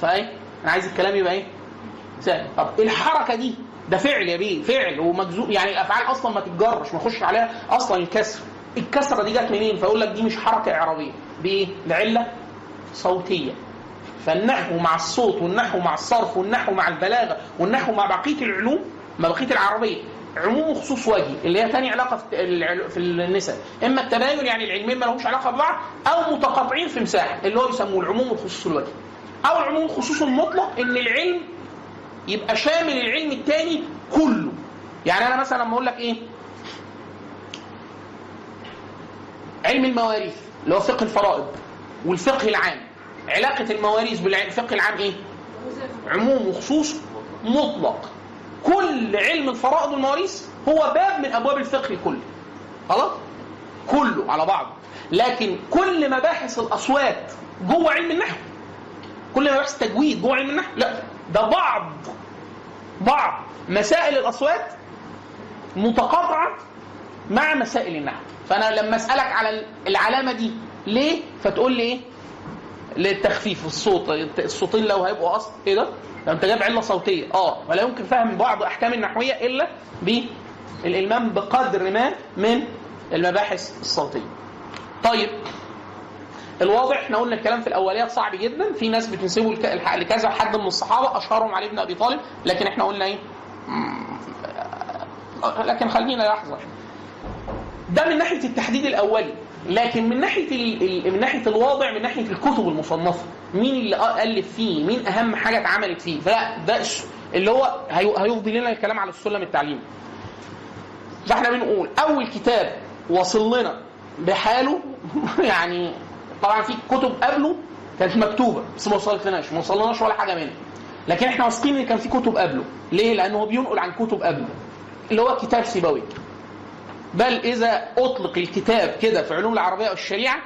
فإيه؟ أنا عايز الكلام يبقى إيه؟ سهل طب الحركة دي؟ ده فعل يا بيه فعل ومجزوم يعني الافعال أصلا ما تتجرش ما يخش عليها أصلا الكسر. الكسرة دي جت منين؟ فيقول لك دي مش حركة إعرابية بايه لعلة صوتية. فالنحو مع الصوت والنحو مع الصرف والنحو مع البلاغة والنحو مع بقية العلوم مع بقية العربية عموم وخصوص وجهي اللي هي تاني علاقة في النسب إما التباين يعني العلمين ما لهمش علاقة ببعض أو متقاطعين في مساحة اللي هو يسموه العموم والخصوص الوجهي أو العموم والخصوص المطلق إن العلم يبقى شامل العلم التاني كله. يعني أنا مثلا لما أقول لك إيه؟ علم المواريث اللي هو فقه الفرائض والفقه العام. علاقة المواريث بالفقه العام إيه؟ عموم وخصوص مطلق. كل علم الفرائض والمواريث هو باب من أبواب الفقه الكلي خلاص؟ كله على بعضه. لكن كل مباحث الأصوات جوه علم النحو كل مباحث التجويد جوه علم النحو لا. ده بعض بعض مسائل الأصوات متقاطعة مع مسائل النحو فأنا لما أسألك على العلامة دي ليه فتقول لي إيه للتخفيف الصوت الصوتين لو هيبقوا أصل إيه ده؟ ده أنت جايب علة صوتية آه ولا يمكن فهم بعض أحكام النحوية إلا بالالمام بقدر ما من المباحث الصوتية. طيب الواضح إحنا قلنا الكلام في الأوليات صعب جدا. في ناس بتنسبه لكذا حد من الصحابة أشهرهم علي بن أبي طالب. لكن إحنا قلنا إيه؟ لكن خلينا لحظة. ده من ناحية التحديد الأولي. لكن من ناحية من ناحية الواضع من ناحية الكتب المصنفة. مين اللي ألف فيه؟ مين أهم حاجة اتعملت فيه؟ فلا ده اللي هو هي- هيفضي لنا الكلام على السلم التعليمي فإحنا بنقول أول كتاب وصل لنا بحاله يعني طبعا في كتب قبله كانت مكتوبة بس ما وصلت لناش ما وصلناش ولا حاجة منها لكن إحنا واثقين إن كان في كتب قبله ليه لأنه هو بينقل عن كتب قبله اللي هو كتاب سيبوي بل إذا أطلق الكتاب كده في علوم العربية والشريعة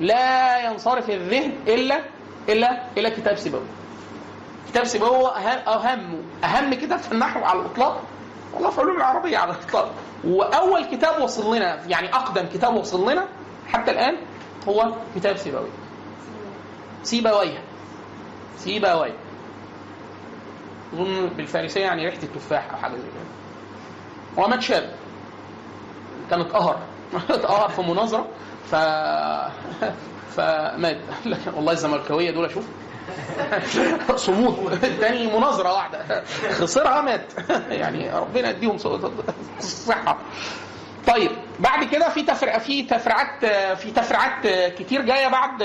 لا ينصرف الذهن إلا إلا إلى كتاب سيبوي. كتاب سيبوي هو أهم أهم كتاب في النحو على الإطلاق والله في علوم العربية على الإطلاق. وأول كتاب وصل لنا يعني أقدم كتاب وصل لنا حتى الآن هو كتاب سيبوي. سيبويه سيبويه. أظن بالفارسية يعني ريحة التفاح أو حاجة زي كده. هو مات شاب. كان اتقهر. اتقهر في مناظرة. ف فمات. والله الزملكاوية دول أشوف صمود. تاني مناظرة واحدة. خسرها مات. يعني ربنا يديهم الصحه طيب بعد كده في تفرع في تفريعات في تفريعات كتير جاية بعد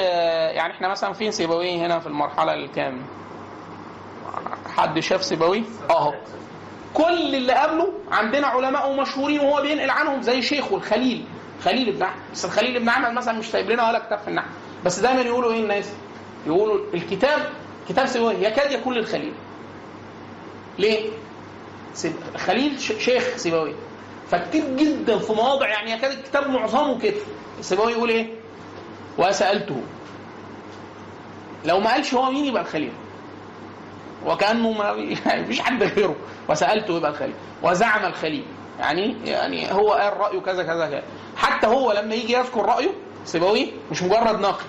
يعني إحنا مثلا فين سيبويه هنا في المرحلة الكام؟ حد شاف سيبويه؟ اهو. كل اللي قبله عندنا علماء مشهورين وهو بينقل عنهم زي شيخه الخليل خليل بن أحمد. بس الخليل بن أحمد مثلا مش سايب لنا ولا كتاب في النحو. بس دايما يقولوا إيه الناس؟ يقولوا الكتاب كتاب سيبويه. يكاد يكون للخليل. ليه. خليل. شيخ سيبويه. فكتير جدا في مواضع يعني يكاد الكتاب معظمه كده. سيبويه يقول إيه؟ وسألته. لو ما قالش هو مين يبقى الخليل؟ وكأنه ما يعني مفيش حد غيره. وسألته يبقى الخليل. وزعم الخليل. يعني يعني هو قال رأيه كذا كذا كذا. حتى هو لما يجي يذكر رأيه سيبويه مش مجرد ناقل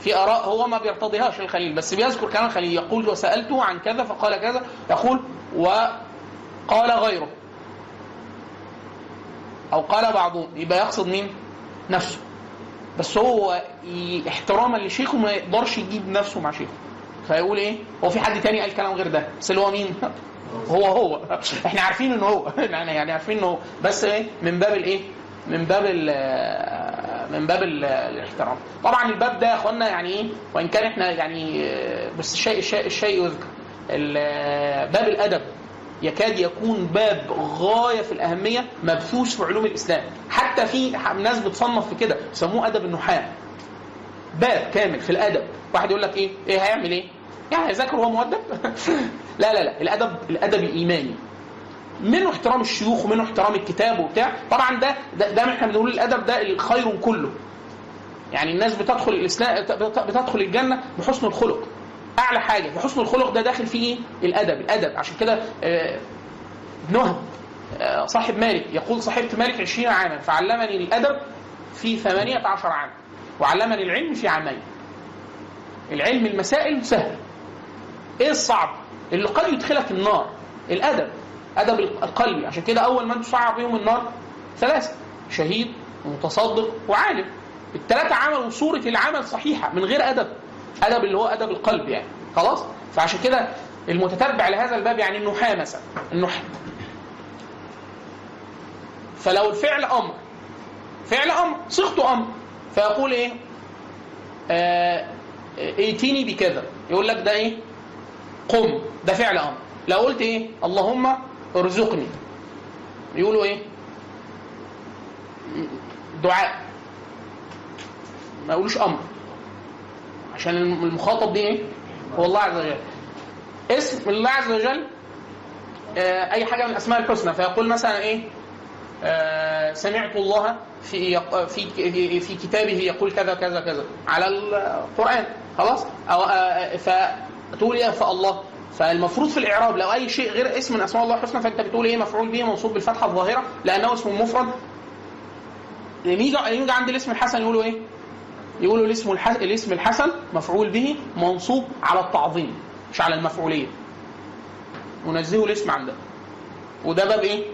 في آراء هو ما بيرتضيهاش الخليل بس بيذكر كلام الخليل. يقول وسالته عن كذا فقال كذا. يقول وقال غيره. أو قال بعضهم يبقى يقصد مين؟ نفسه. بس هو احتراما لشيخه ما يقدرش يجيب نفسه مع شيخه. فيقول إيه؟ هو في حد تاني قال كلام غير ده؟ بس اللي هو مين؟ هو هو. إحنا عارفين ان هو. يعني عارفين ان هو. بس إيه؟ من باب الإيه؟ من باب ال من باب ال الاحترام. طبعا الباب ده يا إخوانا يعني إيه؟ وإن كان إحنا يعني بس الشيء الشيء الشيء يذكر. باب الأدب. يكاد يكون باب غاية في الأهمية مبثوث في علوم الإسلام. حتى في ناس بتصنف في كده يسموه أدب النحاة. باب كامل في الأدب. واحد يقول لك إيه؟ إيه هيعمل إيه؟ يعني هيذاكر وهو مؤدب؟ لا لا لا. الأدب الأدب الإيماني. منه احترام الشيوخ ومنه احترام الكتاب وبتاع. طبعا ده ده, ده إحنا بنقول الأدب ده الخير كله. يعني الناس بتدخل الإسلام بتدخل الجنة بحسن الخلق. أعلى حاجة بحسن الخلق ده داخل فيه إيه؟ الأدب الأدب. عشان كده آه، ابن وهب آه، صاحب مالك يقول صاحبت مالك عشرين عاما فعلمني الأدب في ثمانية عشر عاما وعلمني العلم في عامين. العلم المسائل سهل. إيه الصعب؟ اللي قد يدخلك النار الأدب أدب القلب عشان كده أول من تصعب بهم النار ثلاثة شهيد ومتصدق وعالم. الثلاثة عملوا صورة العمل صحيحة من غير أدب. أدب اللي هو أدب القلب يعني. خلاص؟ فعشان كده المتتبع لهذا الباب يعني النحاة مثلا. النحاة. فلو الفعل أمر فعل أمر صيغته أمر. فيقول إيه؟ آه ائتيني بكذا. يقول لك ده إيه؟ قم. ده فعل أمر. لو قلت إيه؟ اللهم ارزقني. يقولوا إيه؟ دعاء. ما يقولوش أمر. عشان المخاطب بيه إيه؟ هو الله عز وجل. اسم الله عز وجل آه أي حاجة من الاسماء الحسنى. فيقول مثلا إيه؟ آه سمعت الله في في في- كتابه يقول كذا كذا كذا. على القرآن. خلاص؟ أو آه، فتقول إيه؟ فالله. فالمفروض في الإعراب لو أي شيء غير اسم من أسماء الله الحسنى فأنت بتقول إيه؟ مفعول به منصوب بالفتحة الظاهرة لأنه اسم مفرد. لما يجي يجي عند الاسم الحسن يقولوا إيه؟ يقولوا الاسم. الاسم الحسن مفعول به منصوب على التعظيم مش على المفعولية. ونزهوا الاسم عن ده. وده باب إيه؟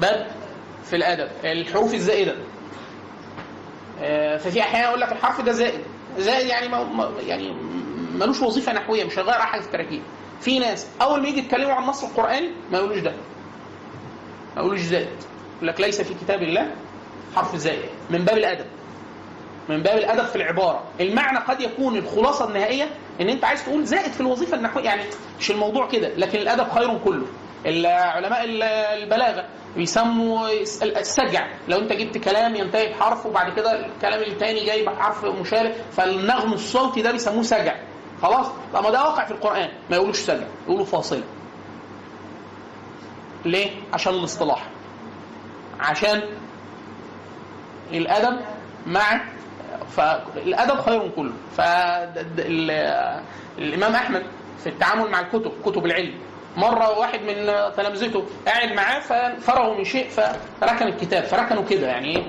باب في الأدب. الحروف الزائدة. آه، ففي أحيانا يقول لك الحرف ده زائد. زائد يعني ما يعني ملوش وظيفة نحوية مش هيغير حاجة في التراكيب في ناس أول ما يجي يتكلموا عن النص القراني ما يقولوش ده. ما يقولوش زائد. يقول لك ليس في كتاب الله حرف زائد من باب الأدب. من باب الأدب في العبارة. المعنى قد يكون الخلاصة النهائية إن أنت عايز تقول زائد في الوظيفة النحويه يعني مش الموضوع كده لكن الأدب خير كله. علماء البلاغة بيسموا السجع. لو أنت جبت كلام ينتهي بحرف وبعد كده الكلام الثاني جاي بحرف مشابه فالنغم الصوتي ده بيسموه سجع. خلاص؟ طب ما ده واقع في القرآن. ما يقولوش سجع يقولوا فاصلة. ليه؟ عشان الاصطلاح. عشان الأدب مع فالادب خير كله. فالامام أحمد في التعامل مع الكتب كتب العلم. مرة واحد من تلامذته قاعد معاه ففرغوا من شيء فركن الكتاب فركنوا كده يعني إيه؟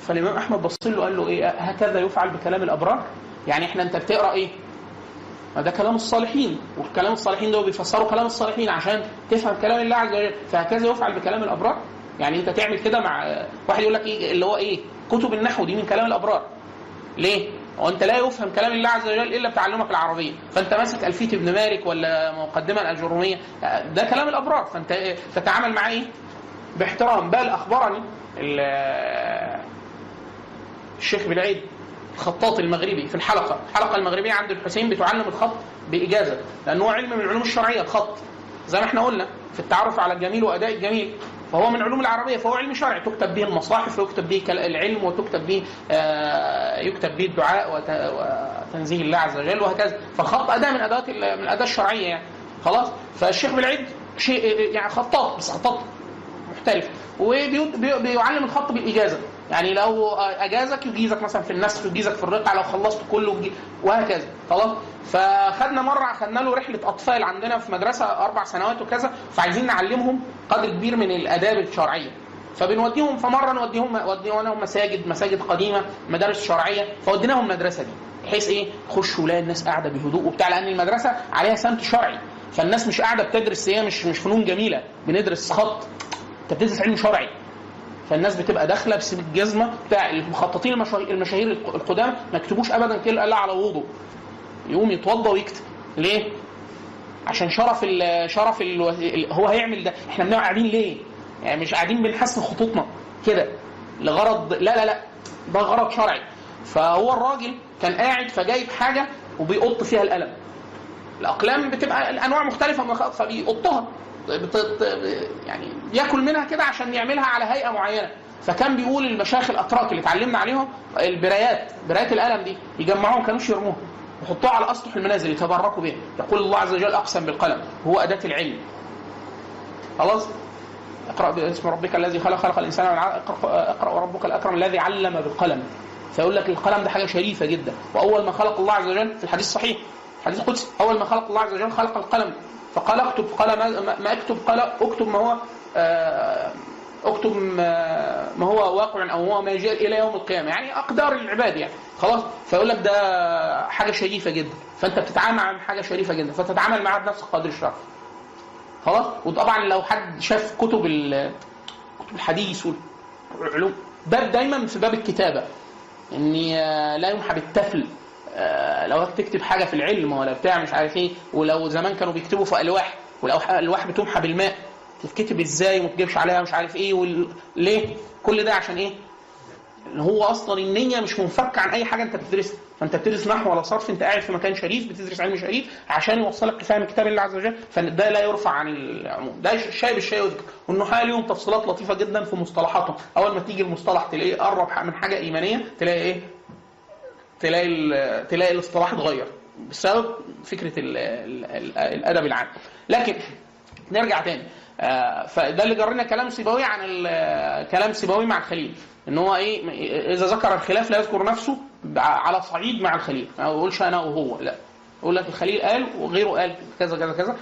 فالإمام أحمد بص له قال له إيه؟ هكذا يفعل بكلام الأبرار؟ يعني إحنا أنت بتقرأ إيه؟ ما ده كلام الصالحين والكلام الصالحين ده بيفسروا كلام الصالحين عشان تفهم كلام الله عز وجل. فهكذا يفعل بكلام الأبرار؟ يعني أنت تعمل كده مع واحد يقول لك إيه؟ اللي هو إيه؟ كتب النحو دي من كلام الأبرار. ليه؟ وانت لا يفهم كلام الله عز وجل إلا بتعلمك العربية. فأنت ماسك ألفية ابن مالك ولا مقدمة الاجروميه ده كلام الأبرار. فأنت تتعامل معاه إيه؟ باحترام. بل أخبرني الشيخ بالعيد الخطاط المغربي في الحلقة. الحلقة المغربية عند الحسين بتعلم الخط بإجازة. لأنه علم من العلوم الشرعية الخط. زي ما إحنا قلنا في التعرف على الجميل وأداء الجميل. فهو من علوم العربية فهو علم شرعي. تكتب به المصاحف ويكتب به العلم وتكتب به آه يكتب به الدعاء وتنزيه الله عز وجل وهكذا. فالخط أداة من أدوات من الاداه الشرعية يعني. خلاص؟ فالشيخ بالعيد شيء يعني خطاط بس خطاط. محترف. وبيعلم الخط بالإجازة. يعني لو أجازك يجيزك مثلا في النسخ يجيزك في الرقعة لو خلصت كله وهكذا. خلاص؟ فخدنا مرة خدنا له رحلة أطفال عندنا في مدرسة أربع سنوات وكذا فعايزين نعلمهم قدر كبير من الآداب الشرعية. فبنوديهم فمرة نوديهم وديناهم مساجد مساجد قديمة مدارس شرعية فوديناهم المدرسة دي. بحيث إيه؟ خشوا لا الناس قاعدة بهدوء وبتاع لأن المدرسة عليها سمت شرعي. فالناس مش قاعدة بتدرس هي مش مش فنون جميلة. بندرس خط. أنت بتدرس علم شرعي. فالناس بتبقى داخلة بسيب الجزمه بتاع المخططين المشاهير القدامى ما يكتبوش ابدا كلمة إلا على وضوء. يقوم يتوضا ويكتب. ليه؟ عشان شرف ال شرف ال هو هيعمل ده. إحنا بنبقى قاعدين ليه؟ يعني مش قاعدين بنحسن خطوطنا. كده. لغرض لا لا لا. ده غرض شرعي. فهو الراجل كان قاعد فجايب حاجة وبيقط فيها القلم. الأقلام بتبقى الأنواع مختلفة فبيقطها. يعني ياكل منها كده عشان يعملها على هيئة معينة. فكان بيقول المشايخ الأتراك اللي اتعلمنا عليهم البرايات برايات القلم دي يجمعوها ما كانوش يرموها يحطوها على أسطح المنازل يتبركوا بها يقول الله عز وجل أقسم بالقلم هو أداة العلم. خلاص؟ اقرأ باسم ربك الذي خلق خلق الإنسان من اقرا وربك الأكرم الذي علم بالقلم. فيقول لك القلم ده حاجة شريفة جدا. وأول ما خلق الله عز وجل في الحديث الصحيح الحديث القدسي أول ما خلق الله عز وجل خلق القلم. فقال اكتب قال ما, ما اكتب قال اكتب ما هو اكتب ما هو واقع أو هو ما يجي إلى يوم القيامة. يعني أقدار العباد يعني. خلاص فيقول لك ده حاجة شريفة جدا. فأنت بتتعامل مع حاجة شريفة جدا. فتتعامل معاها بنفس قدر الشرف. خلاص؟ وطبعا لو حد شاف كتب كتب الحديث والعلوم باب دايما في باب الكتابة. اني لا يمحى بالتفل. آه، لو تكتب حاجة في العلم ولا بتاع مش عارف إيه ولو زمان كانوا بيكتبوا في ألواح والالواح بتمحى بالماء تتكتب إزاي وما تجيبش عليها مش عارف إيه وال... ليه؟ كل ده عشان إيه؟ هو أصلا النية مش منفكه عن أي حاجة أنت بتدرسها. فأنت بتدرس نحو ولا صرف أنت قاعد في مكان شريف بتدرس علم شريف عشان يوصلك لفهم كتاب الله عز وجل. فده لا يرفع عن العموم ده الشاي بالشاي يذكر والنحاة ليهم تفصيلات لطيفة جدا في مصطلحاتهم أول ما تيجي المصطلح تلاقيه قرب من حاجة إيمانية تلاقي إيه؟ تلاقي تلاقي الاصطلاح اتغير بسبب فكرة ال ال ال الأدب العام. لكن نرجع تاني. آه، فده اللي جرينا كلام سيبوي عن كلام سيبوي مع الخليل. إن هو إيه إذا ذكر الخلاف لا يذكر نفسه على صعيد مع الخليل. ما يقولش أنا وهو لا. يقول لك الخليل قال وغيره قال كذا كذا كذا.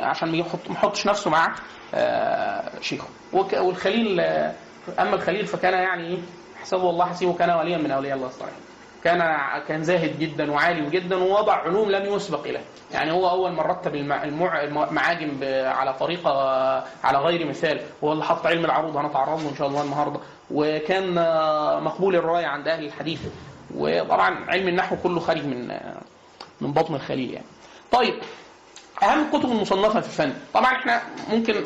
عشان ما يحط ما يحطش نفسه مع آه، شيخه. والخليل آه، أما الخليل فكان يعني إيه حسبه الله حسيبه كان وليا من أولياء الله الصالحين. كان كان زاهد جدا وعالم جدا ووضع علوم لم يسبق اليه يعني هو أول من رتب المع- المع- المعاجم على طريقة على غير مثال. هو اللي حط علم العروض هنتعرض له إن شاء الله النهارده. وكان مقبول الراي عند أهل الحديث. وطبعا علم النحو كله خارج من من بطن الخليل يعني. طيب أهم الكتب المصنفة في الفن؟ طبعا إحنا ممكن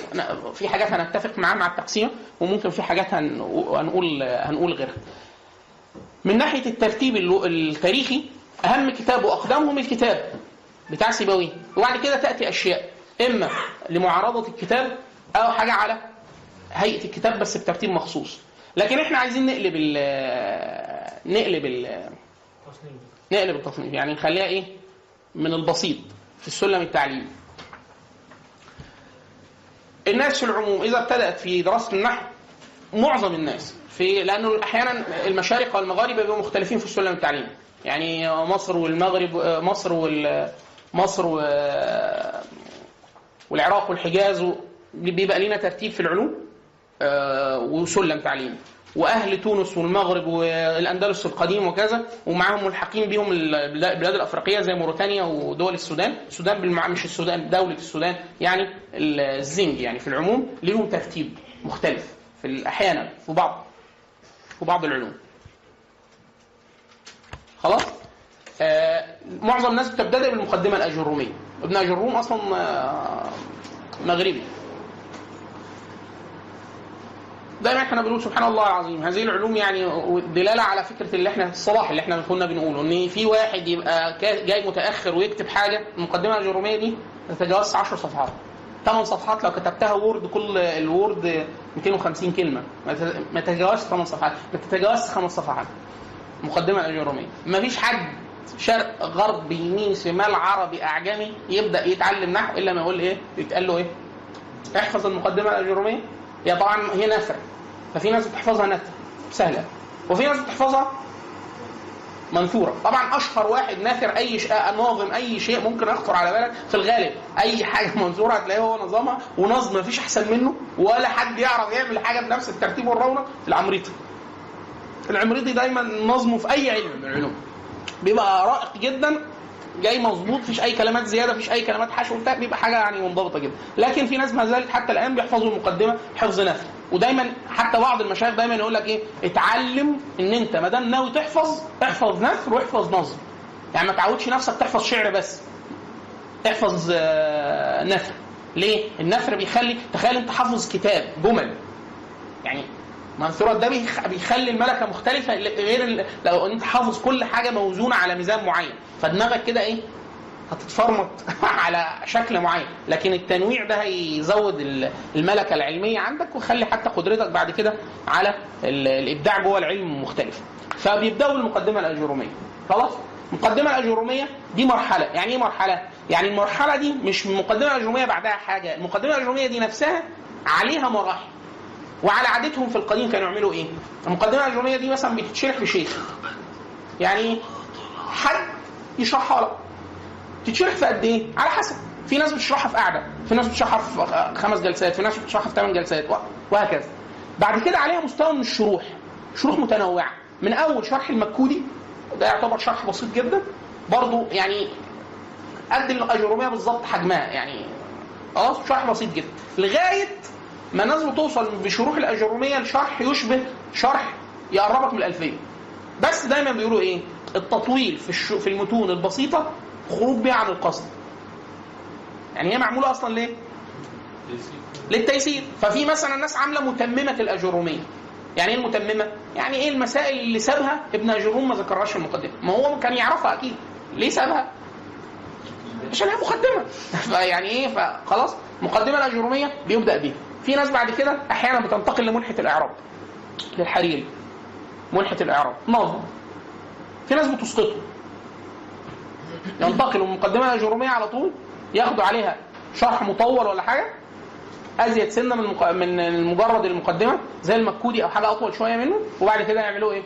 في حاجات هنتفق معاها مع التقسيم وممكن في حاجات هن- هنقول هنقول غيرها. من ناحية الترتيب التاريخي أهم كتاب واقدمهم الكتاب بتاع سيبويه وبعد كده تأتي أشياء. إما لمعارضة الكتاب أو حاجة على هيئة الكتاب بس بترتيب مخصوص. لكن إحنا عايزين نقلب ال نقلب ال نقلب التصنيف. يعني نخليها إيه؟ من البسيط في السلم التعليمي. الناس في العموم إذا ابتدأت في دراسة النحو معظم الناس في لأنه أحيانا المشارق والمغارب بيبقوا مختلفين في السلم التعليمي. يعني مصر والمغرب مصر وال مصر والعراق والحجاز بيبقى لنا ترتيب في العلوم آه، وسلم تعليمي. وأهل تونس والمغرب والأندلس القديم وكذا ومعاهم ملحقين بهم البلاد الأفريقية زي موريتانيا ودول السودان. السودان بالمع... مش السودان دولة السودان يعني الزنج يعني في العموم ليهم ترتيب مختلف في أحيانا في بعض. في بعض العلوم. خلاص؟ آه معظم الناس بتبتدئ بالمقدمة الأجرومية. ابن أجروم أصلا آه، مغربي. دايما إحنا بنقول سبحان الله العظيم. هذه العلوم يعني دلالة على فكرة اللي إحنا الصلاح اللي إحنا كنا بنقوله إن في واحد يبقى جاي متأخر ويكتب حاجة المقدمة الأجرومية دي ما تتجاوزش 10 صفحات. 8 صفحات لو كتبتها وورد كل الوورد 250 كلمة. ما تت- ما تتجاوزش 8 صفحات. ما تتجاوزش 5 صفحات. مقدمة الاجروميه ما فيش حد شرق غرب يمين شمال عربي أعجمي يبدأ يتعلم نحو إلا ما يقول إيه؟ يتقال له إيه؟ احفظ المقدمة الاجروميه هي طبعا هي نثر ففي ناس بتحفظها نثر سهلة. وفي ناس بتحفظها منثورة. طبعا أشهر واحد ناثر أي شيء ناظم أي شيء ممكن يخطر على بالك في الغالب. أي حاجة منثورة هتلاقيه هو نظامها ونظم مفيش أحسن منه ولا حد يعرف يعمل حاجة بنفس الترتيب والرونق العمريطي. العمريطي دايما نظمه في أي علم من العلوم. بيبقى رائق جدا جاي مظبوط مفيش أي كلمات زيادة مفيش أي كلمات حشو بتاع بيبقى حاجة يعني منضبطة جدا. لكن في ناس ما زالت حتى الآن بيحفظوا المقدمة حفظ نثر ودايما حتى بعض المشايخ دايما يقول لك إيه؟ اتعلم إن أنت ما دام ناوي تحفظ احفظ نثر واحفظ نظم يعني ما تعودش نفسك تحفظ شعر بس. احفظ آه، نثر. ليه؟ النثر بيخلي تخيل أنت حافظ كتاب جمل. يعني منثورات ده بيخ- بيخلي الملكة مختلفة غير لو انت حافظ كل حاجة موزونة على ميزان معين فدماغك كده إيه هتتفرمط على شكل معين. لكن التنويع ده هيزود ال- الملكة العلمية عندك ويخلي حتى قدرتك بعد كده على ال- الإبداع جوه العلم مختلف فبيبدأوا بالمقدمة الأجرومية. خلاص؟ المقدمه الأجرومية دي مرحلة. يعني إيه مرحلة؟ يعني المرحلة دي مش المقدمه الأجرومية بعدها حاجة. المقدمة الأجرومية دي نفسها عليها مراحل. وعلى عادتهم في القديم كانوا يعملوا إيه؟ المقدمة الاجروميه دي مثلا بتتشرح لشيخ. يعني؟ حد يشرحها لك. تتشرح في قد إيه؟ على حسب. في ناس بتشرحها في قعده، في ناس بتشرحها في خمس جلسات، في ناس بتشرحها في ثمان جلسات وهكذا. بعد كده عليها مستوى من الشروح، شروح متنوعة، من أول شرح المكودي ده يعتبر شرح بسيط جدا برضه يعني قد الاجروميه بالظبط حجمها يعني خلاص شرح بسيط جدا لغاية ما الناس بتوصل بشروح الاجروميه لشرح يشبه شرح يقربك من الألفية. بس دايما بيقولوا إيه؟ التطويل في. في المتون البسيطة خروج بها عن القصد. يعني هي معمولة أصلا ليه؟ للتيسير. ففي مثلا ناس عاملة متممة الاجروميه يعني إيه المتممة؟ يعني إيه المسائل اللي سابها ابن اجروم ما ذكرهاش في المقدمة؟ ما هو كان يعرفها أكيد. ليه سابها؟ عشان هي مقدمة. فيعني إيه؟ فخلاص المقدمه الاجروميه بيبدأ بيها. في ناس بعد كده أحيانا بتنتقل لملحه الإعراب للحريري ملحه الإعراب نظم. في ناس بتسقطه. ينتقلوا من المقدمه الاجروميه على طول ياخدوا عليها شرح مطول ولا حاجة أزيد سنة من. من مجرد المقدمة زي المكودي أو حاجة أطول شوية منه وبعد كده يعملوا إيه؟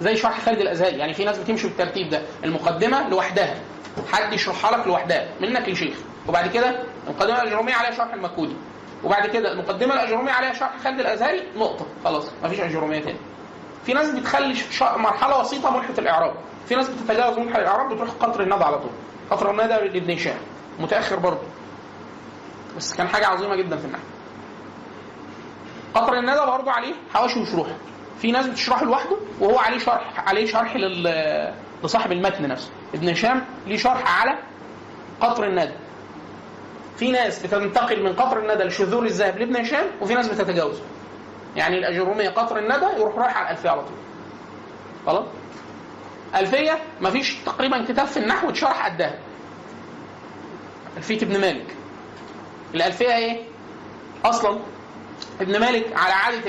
زي شرح خالد الأزهري. يعني في ناس بتمشي بالترتيب ده المقدمة لوحدها. حد يشرحها لك لوحدها منك لشيخ وبعد كده المقدمه الاجروميه عليها شرح المكودي. وبعد كده المقدمة الأجرومية عليها شرح خالد الأزهري نقطة خلاص مفيش أجرومية تاني. في ناس بتخلي. مرحلة وسيطة ملحة الإعراب. في ناس بتتجاوز ملحة الإعراب بتروح قطر الندى على طول. قطر الندى لابن هشام متأخر برضه. بس كان حاجة عظيمة جدا في النحو. قطر الندى برضه عليه حواشي وشروح في ناس بتشرحه لوحده وهو عليه شرح عليه شرح لل... لصاحب المتن نفسه. ابن هشام ليه شرح على قطر الندى في ناس بتنتقل من قطر الندى لشذور الذهب لابن هشام وفي ناس بتتجاوز. يعني الاجروميه قطر الندى يروح رايح على الألفية على طول. خلاص؟ الفيه مفيش تقريبا كتاب في النحو اتشرح قدها. الفيه ابن مالك. الألفية إيه؟ أصلا ابن مالك على عادة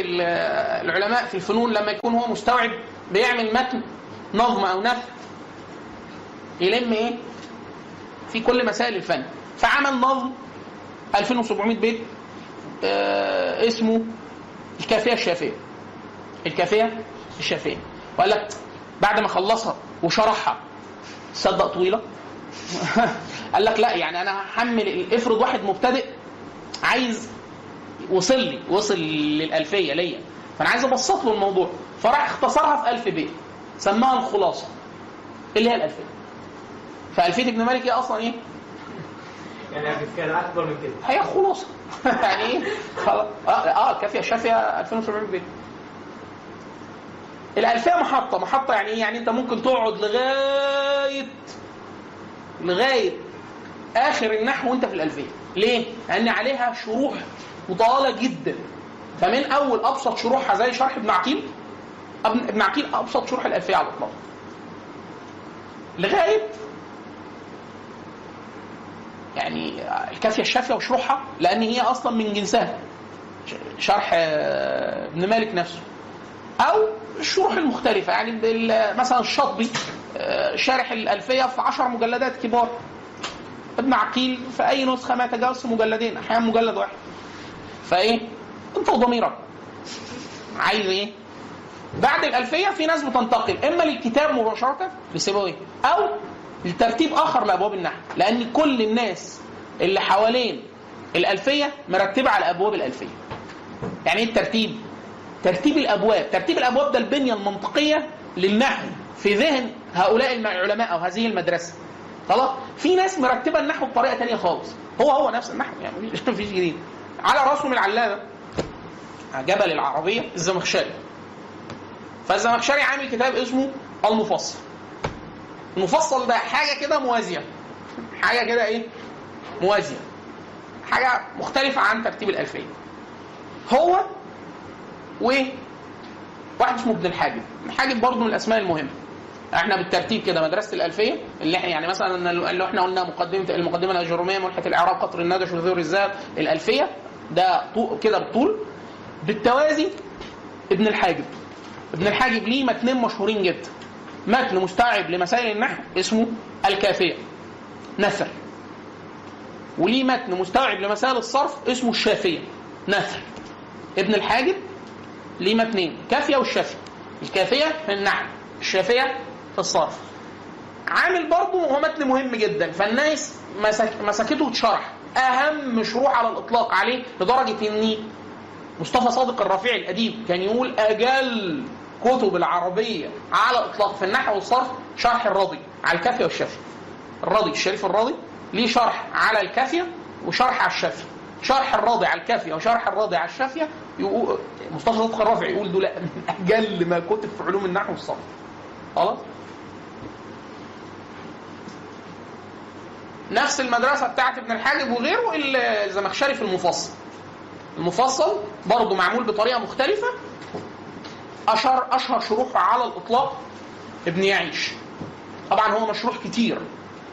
العلماء في الفنون لما يكون هو مستوعب بيعمل متن نظم أو نثر يلم إيه؟ في كل مسائل الفن. فعمل نظم 2700 بيت آه اسمه الكافية الشافية. الكافية الشافية. وقال لك بعد ما خلصها وشرحها صدق طويلة. قال لك لا يعني أنا هحمل افرض واحد مبتدئ عايز وصل لي وصل للألفية ليا. فأنا عايز أبسط له الموضوع. فراح اختصرها في ألف بيت سماها الخلاصة. اللي هي الألفية. فألفية ابن مالك هي أصلا إيه؟ يعني كان أكبر من كده. هي خلاصة. يعني إيه؟ خلاص. آه, آه كافية شافية 2700 بيت. الألفية محطة. محطة يعني إيه؟ يعني أنت ممكن تقعد لغاية لغاية آخر النحو وأنت في الألفية. ليه؟ لأن عليها شروح مطالة جدا. فمن أول أبسط شروحها زي شرح ابن عقيل ابن عقيل أبسط شروح الألفية على الإطلاق. لغاية يعني الكافية الشافية وشروحها لأن هي أصلا من جنسها. شرح ابن مالك نفسه. أو الشروح المختلفة يعني مثلا الشاطبي شارح الألفية في عشر مجلدات كبار. ابن عقيل في أي نسخة ما يتجاوز مجلدين أحيانا مجلد واحد. فإيه؟ انت وضميرك. عايز إيه؟ بعد الألفية في ناس بتنتقل إما للكتاب مباشرة لسيبويه أو لترتيب آخر لأبواب النحو لأن كل الناس اللي حوالين الألفية مرتبة على أبواب الألفية. يعني إيه الترتيب؟ ترتيب الأبواب. ترتيب الأبواب ده البنية المنطقية للنحو في ذهن هؤلاء العلماء أو هذه المدرسة. خلاص؟ في ناس مرتبة النحو بطريقة تانية خالص. هو هو نفس النحو يعني مفيش جديد. على راسهم العلامة جبل العربية الزمخشري. فالزمخشري عامل كتاب اسمه المفصل. المفصل ده حاجة كده موازية. حاجة كده إيه؟ موازية. حاجة مختلفة عن ترتيب الألفية هو و واحد اسمه ابن الحاجب. الحاجب برضه من الأسماء المهمة. إحنا بالترتيب كده مدرسة الألفية اللي إحنا يعني مثلا اللي إحنا قلنا مقدمه المقدمة الأجرومية ملحة الإعراب قطر الندى شذور الذهب الألفية. ده كده بالطول بالتوازي ابن الحاجب. ابن الحاجب ليه متنين مشهورين جدا. متن مستوعب لمسائل النحو اسمه الكافية نثر. وليه متن مستوعب لمسائل الصرف اسمه الشافية نثر. ابن الحاجب ليه متنين كافية والشافية. الكافية في النحو الشافية في الصرف. عامل برضه هو متن مهم جدا فالناس مسك مسكته واتشرح أهم شروح على الإطلاق عليه لدرجة ان مصطفى صادق الرفيعي الأديب كان يقول أجل كتب العربية على إطلاق في النحو والصرف شرح الرضي على الكافية والشافية. الرضي الشريف الرضي ليه شرح على الكافية وشرح على الشافية. شرح الراضي على الكافية وشرح الراضي على الشافية يقول مصطفى صدق الرافع يقول دول من أجل ما كتب في علوم النحو والصرف. خلاص؟ نفس المدرسة بتاعت ابن الحاجب وغيره الزمخشري في المفصل. المفصل برضه معمول بطريقة مختلفة. أشهر أشهر شروحه على الإطلاق ابن يعيش. طبعا هو مشروح كتير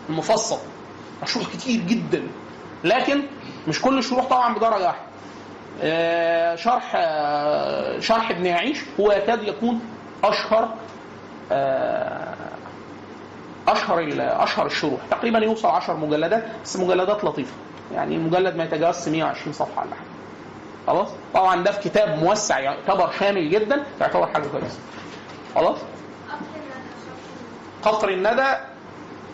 المفصل مشروح كتير جدا لكن مش كل الشروح طبعا بدرجه واحدة آه، شرح آه، شرح ابن يعيش هو يكاد يكون أشهر آه، أشهر أشهر الشروح. تقريبا يوصل 10 مجلدات بس مجلدات لطيفة. يعني المجلد ما يتجاوزش 120 صفحة ولا حاجة. خلاص؟ طبعا ده في كتاب موسع يعتبر شامل جدا يعتبر حاجة كويسة. خلاص؟ قطر الندى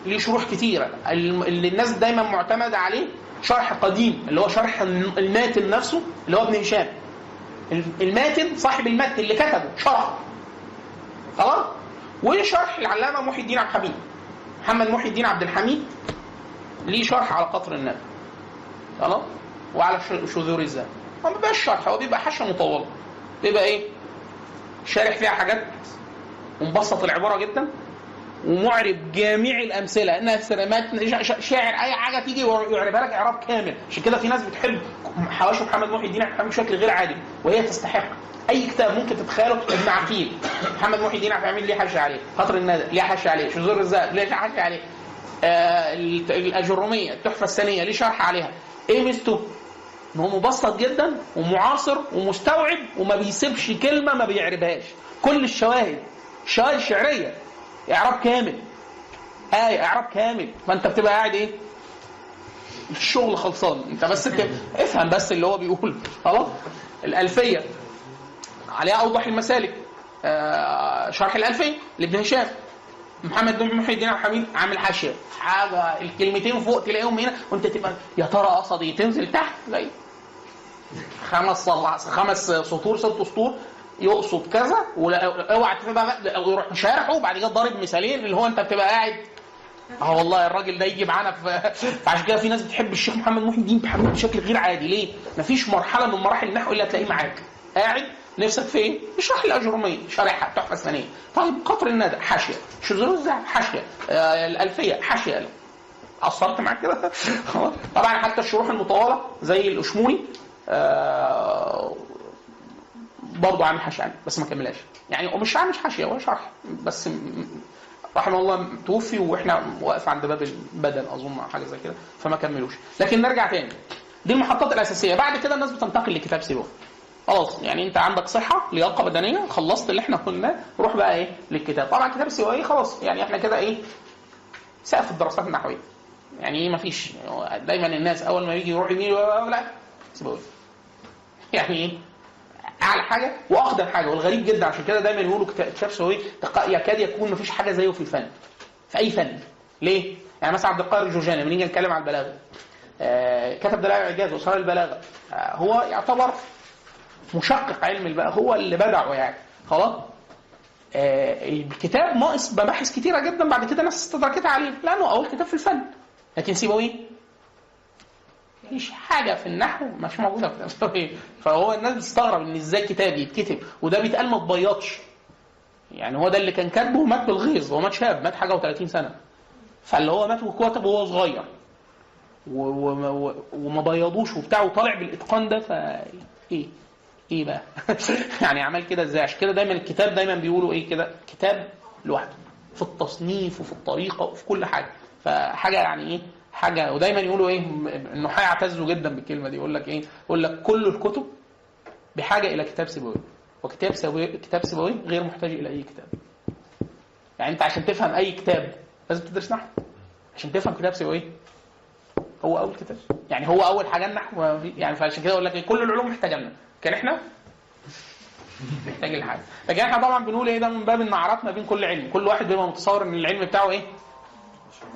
ليه شروح كتيرة. الم- اللي الناس دايما معتمدة عليه شرح قديم اللي هو شرح الماتن نفسه اللي هو ابن هشام. الم- الماتن صاحب المتن اللي كتبه شرحه. خلاص؟ وشرح العلامة محي الدين عبد الحميد. محمد محي الدين عبد الحميد ليه شرح على قطر الندى. خلاص؟ وعلى شذور هو ما بيبقاش شرح هو بيبقى حاشيه مطوله بيبقى إيه؟ شارح فيها حاجات ومبسط العبارة جدا ومعرب جميع الأمثلة سلامات شاعر أي حاجة تيجي يعربها لك إعراب كامل. عشان كده في ناس بتحب حواشي محمد محي الدين عبد بشكل غير عادي وهي تستحق. أي كتاب ممكن تتخيله ابن عقيل محمد محي الدين عبد ليه حاشيه عليه؟ قطر الندى ليه حاشيه عليه؟ شذور الذهب ليه حاشيه عليه؟ آه الاجروميه التحفة الثانية ليه شرح عليها؟ إيه ميزته؟ إن هو مبسط جدا ومعاصر ومستوعب وما بيسيبش كلمة ما بيعربهاش. كل الشواهد. الشواهد الشعريه إعراب كامل. آية إعراب كامل. فأنت بتبقى قاعد إيه؟ الشغل خلصان. أنت بس. افهم بس اللي هو بيقول. خلاص؟ الألفية. عليها أوضح المسالك. آه شرح الألفية لابن هشام. محمد بن محي الدين عبد الحميد عامل حاشية. حاجة الكلمتين فوق تلاقيهم هنا وانت تبقى يا ترى قصد إيه تنزل تحت؟ زي خمس صلع خمس سطور ست سطور يقصد كذا اوعى تبقى بقى- يروح شارحه وبعد كده ضارب مثالين اللي هو انت بتبقى قاعد. آه والله الراجل ده يجي معانا في فعشان كده في ناس بتحب الشيخ محمد محي الدين بشكل غير عادي. ليه؟ مفيش مرحلة من مراحل النحو إلا تلاقيه معاك. قاعد نفسك في إيه؟ يشرح الاجروميه شارحها تحفة ثانية طيب قطر الندى حاشية. شذور الذهب حاشية. آه الألفية حاشية. قصرت معاك كده. طبعا حتى الشروح المطولة زي الأشموني آه برضه عامل حاشية بس ما كملهاش. يعني مش عامل حاشية هو شرح. بس رحمه الله توفي وإحنا واقف عند باب البدن أظن حاجة زي كده فما كملوش. لكن نرجع تاني. دي المحطات الأساسية. بعد كده الناس بتنتقل لكتاب سيبويه خلاص يعني انت عندك صحة لياقه بدنيه خلصت اللي إحنا قلناه روح بقى إيه للكتاب. طبعا كتاب سيبويه خلاص يعني إحنا كده إيه سقف الدراسات النحوية. يعني إيه مفيش دايما الناس أول ما يجي يروح يمين لا سيبويه يعني إيه أعلى حاجة وأقدم حاجة والغريب جدا عشان كده دايما يقولوا كتا- كتاب سوي يكاد يكون مفيش حاجة زيه في الفن في أي فن. ليه؟ يعني مثلا عبد القاهر الجوجاني لما نيجي نتكلم عن البلاغة آه كتب دلائل الإعجاز وصار البلاغة آه هو يعتبر مشقق علم البلاغه هو اللي بدعه يعني. خلاص؟ آه الكتاب ناقص مباحث كتيرة جدا بعد كده ناس استدركتها عليه. لأنه أول كتاب في الفن. لكن سيبويه. مفيش حاجة في النحو مش موجودة في الاسلاميه فهو الناس بتستغرب إن إزاي كتاب يتكتب وده بيتقال ما تبيضش يعني هو ده اللي كان كاتبه مات بالغيظ هو مات شاب مات حاجة و30 سنة. فاللي هو مات وكتبه وهو صغير. وما بيضوش وبتاع وطالع بالإتقان ده ف إيه بقى؟ يعني عمل كده إزاي؟ عشان كده دايما الكتاب دايما بيقولوا إيه كده؟ كتاب لوحده في التصنيف وفي الطريقة وفي كل حاجة. فحاجة يعني إيه؟ حاجة ودايما يقولوا إيه؟ انه هيعتزوا جدا بالكلمة دي. يقول لك إيه؟ يقول لك كل الكتب بحاجة إلى كتاب سيبويه وكتاب سيبويه كتاب سيبويه غير محتاج إلى أي كتاب. يعني أنت عشان تفهم أي كتاب لازم تدرس نحو. عشان تفهم كتاب سيبويه هو أول كتاب. يعني هو أول حاجة النحو. يعني فعشان كده أقول لك إيه، كل العلوم محتاجة لنا. كان إحنا؟ محتاج الحاجة لكن إحنا طبعا بنقول إيه ده؟ من باب النعرات ما بين كل علم. كل واحد بيبقى متصور إن العلم بتاعه إيه؟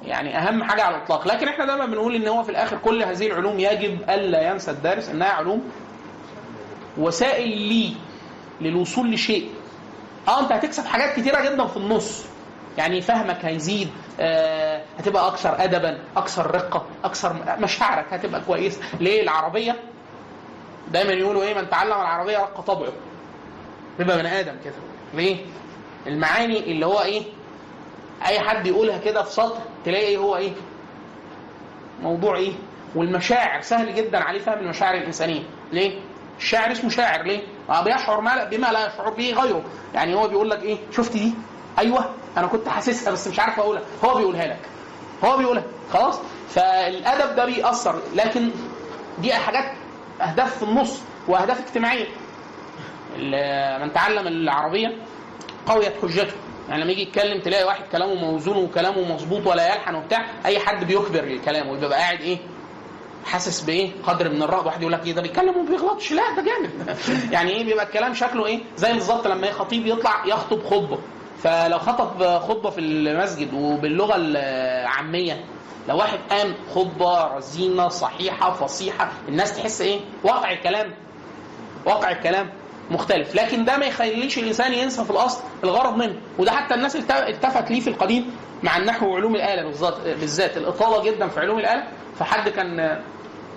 يعني أهم حاجة على الإطلاق. لكن إحنا دايما بنقول إن هو في الآخر كل هذه العلوم يجب ألا ينسى الدارس إنها علوم وسائل لي للوصول لشيء. آه أنت هتكسب حاجات كتيرة جدا في النص. يعني فهمك هيزيد آه هتبقى أكثر ادبا أكثر رقة أكثر مشاعرك هتبقى كويسة. ليه؟ العربية دايما يقولوا إيه من تعلم العربية رق طبعه. يبقى بني آدم كده. ليه؟ المعاني اللي هو إيه؟ أي حد يقولها كده في سطر تلاقي إيه هو إيه؟ موضوع إيه؟ والمشاعر سهل جدا عليه فهم المشاعر الإنسانية. ليه؟ الشاعر اسمه شاعر. ليه؟ بيشعر ما بما لا يشعر به غيره. يعني هو بيقول لك إيه؟ شفت دي؟ أيوه أنا كنت حاسسها بس مش عارف أقولها. هو بيقولها لك. هو بيقولها. خلاص؟ فالأدب ده بيأثر. لكن دي حاجات أهداف في النص وأهداف اجتماعية. من تعلم العربية قويت حجته. يعني لما يجي يتكلم تلاقي واحد كلامه موزون وكلامه مظبوط ولا يلحن وبتاع أي حد بيخبر الكلام ويبقى قاعد إيه حاسس بإيه قدر من الرهبة. واحد يقول لك إيه ده بيتكلم وما بيغلطش. لا ده جامد. يعني إيه بيبقى الكلام شكله إيه زي بالظبط لما إيه خطيب يطلع يخطب خطبة. فلو خطب خطبة في المسجد وباللغة العامية لو واحد قام خطبة رزينه صحيحة فصيحة الناس تحس إيه؟ واقع الكلام. واقع الكلام مختلف. لكن ده ما يخليش الإنسان ينسى في الأصل الغرض منه. وده حتى الناس الت- التفت ليه في القديم مع النحو وعلوم الآلة بالذات بالذات. الإطالة جدا في علوم الآلة. فحد كان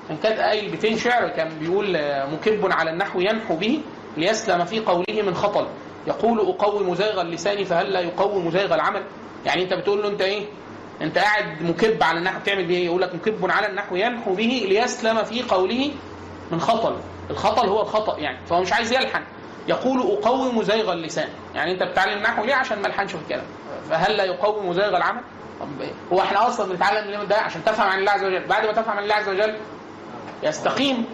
كان كاتب قايل بيتين شعر كان بيقول مكب على النحو ينحو به ليسلم في قوله من خطل. يقول أقوم زيغ اللسان فهل لا يقوم زيغ العمل؟ يعني أنت بتقول له أنت إيه؟ انت قاعد مكب على النحو بتعمل بيه إيه؟ يقول لك مكب على النحو ينحو به ليسلم في قوله من خطل. الخطل هو الخطأ يعني فهو مش عايز يلحن. يقول أقوم زيغ اللسان. يعني أنت بتتعلم النحو ليه؟ عشان ما ألحنش في الكلام. فهل لا يقوم زيغ العمل؟ هو إحنا أصلا بنتعلم ده؟ عشان تفهم عن الله عز وجل. بعد ما تفهم عن الله عز وجل يستقيم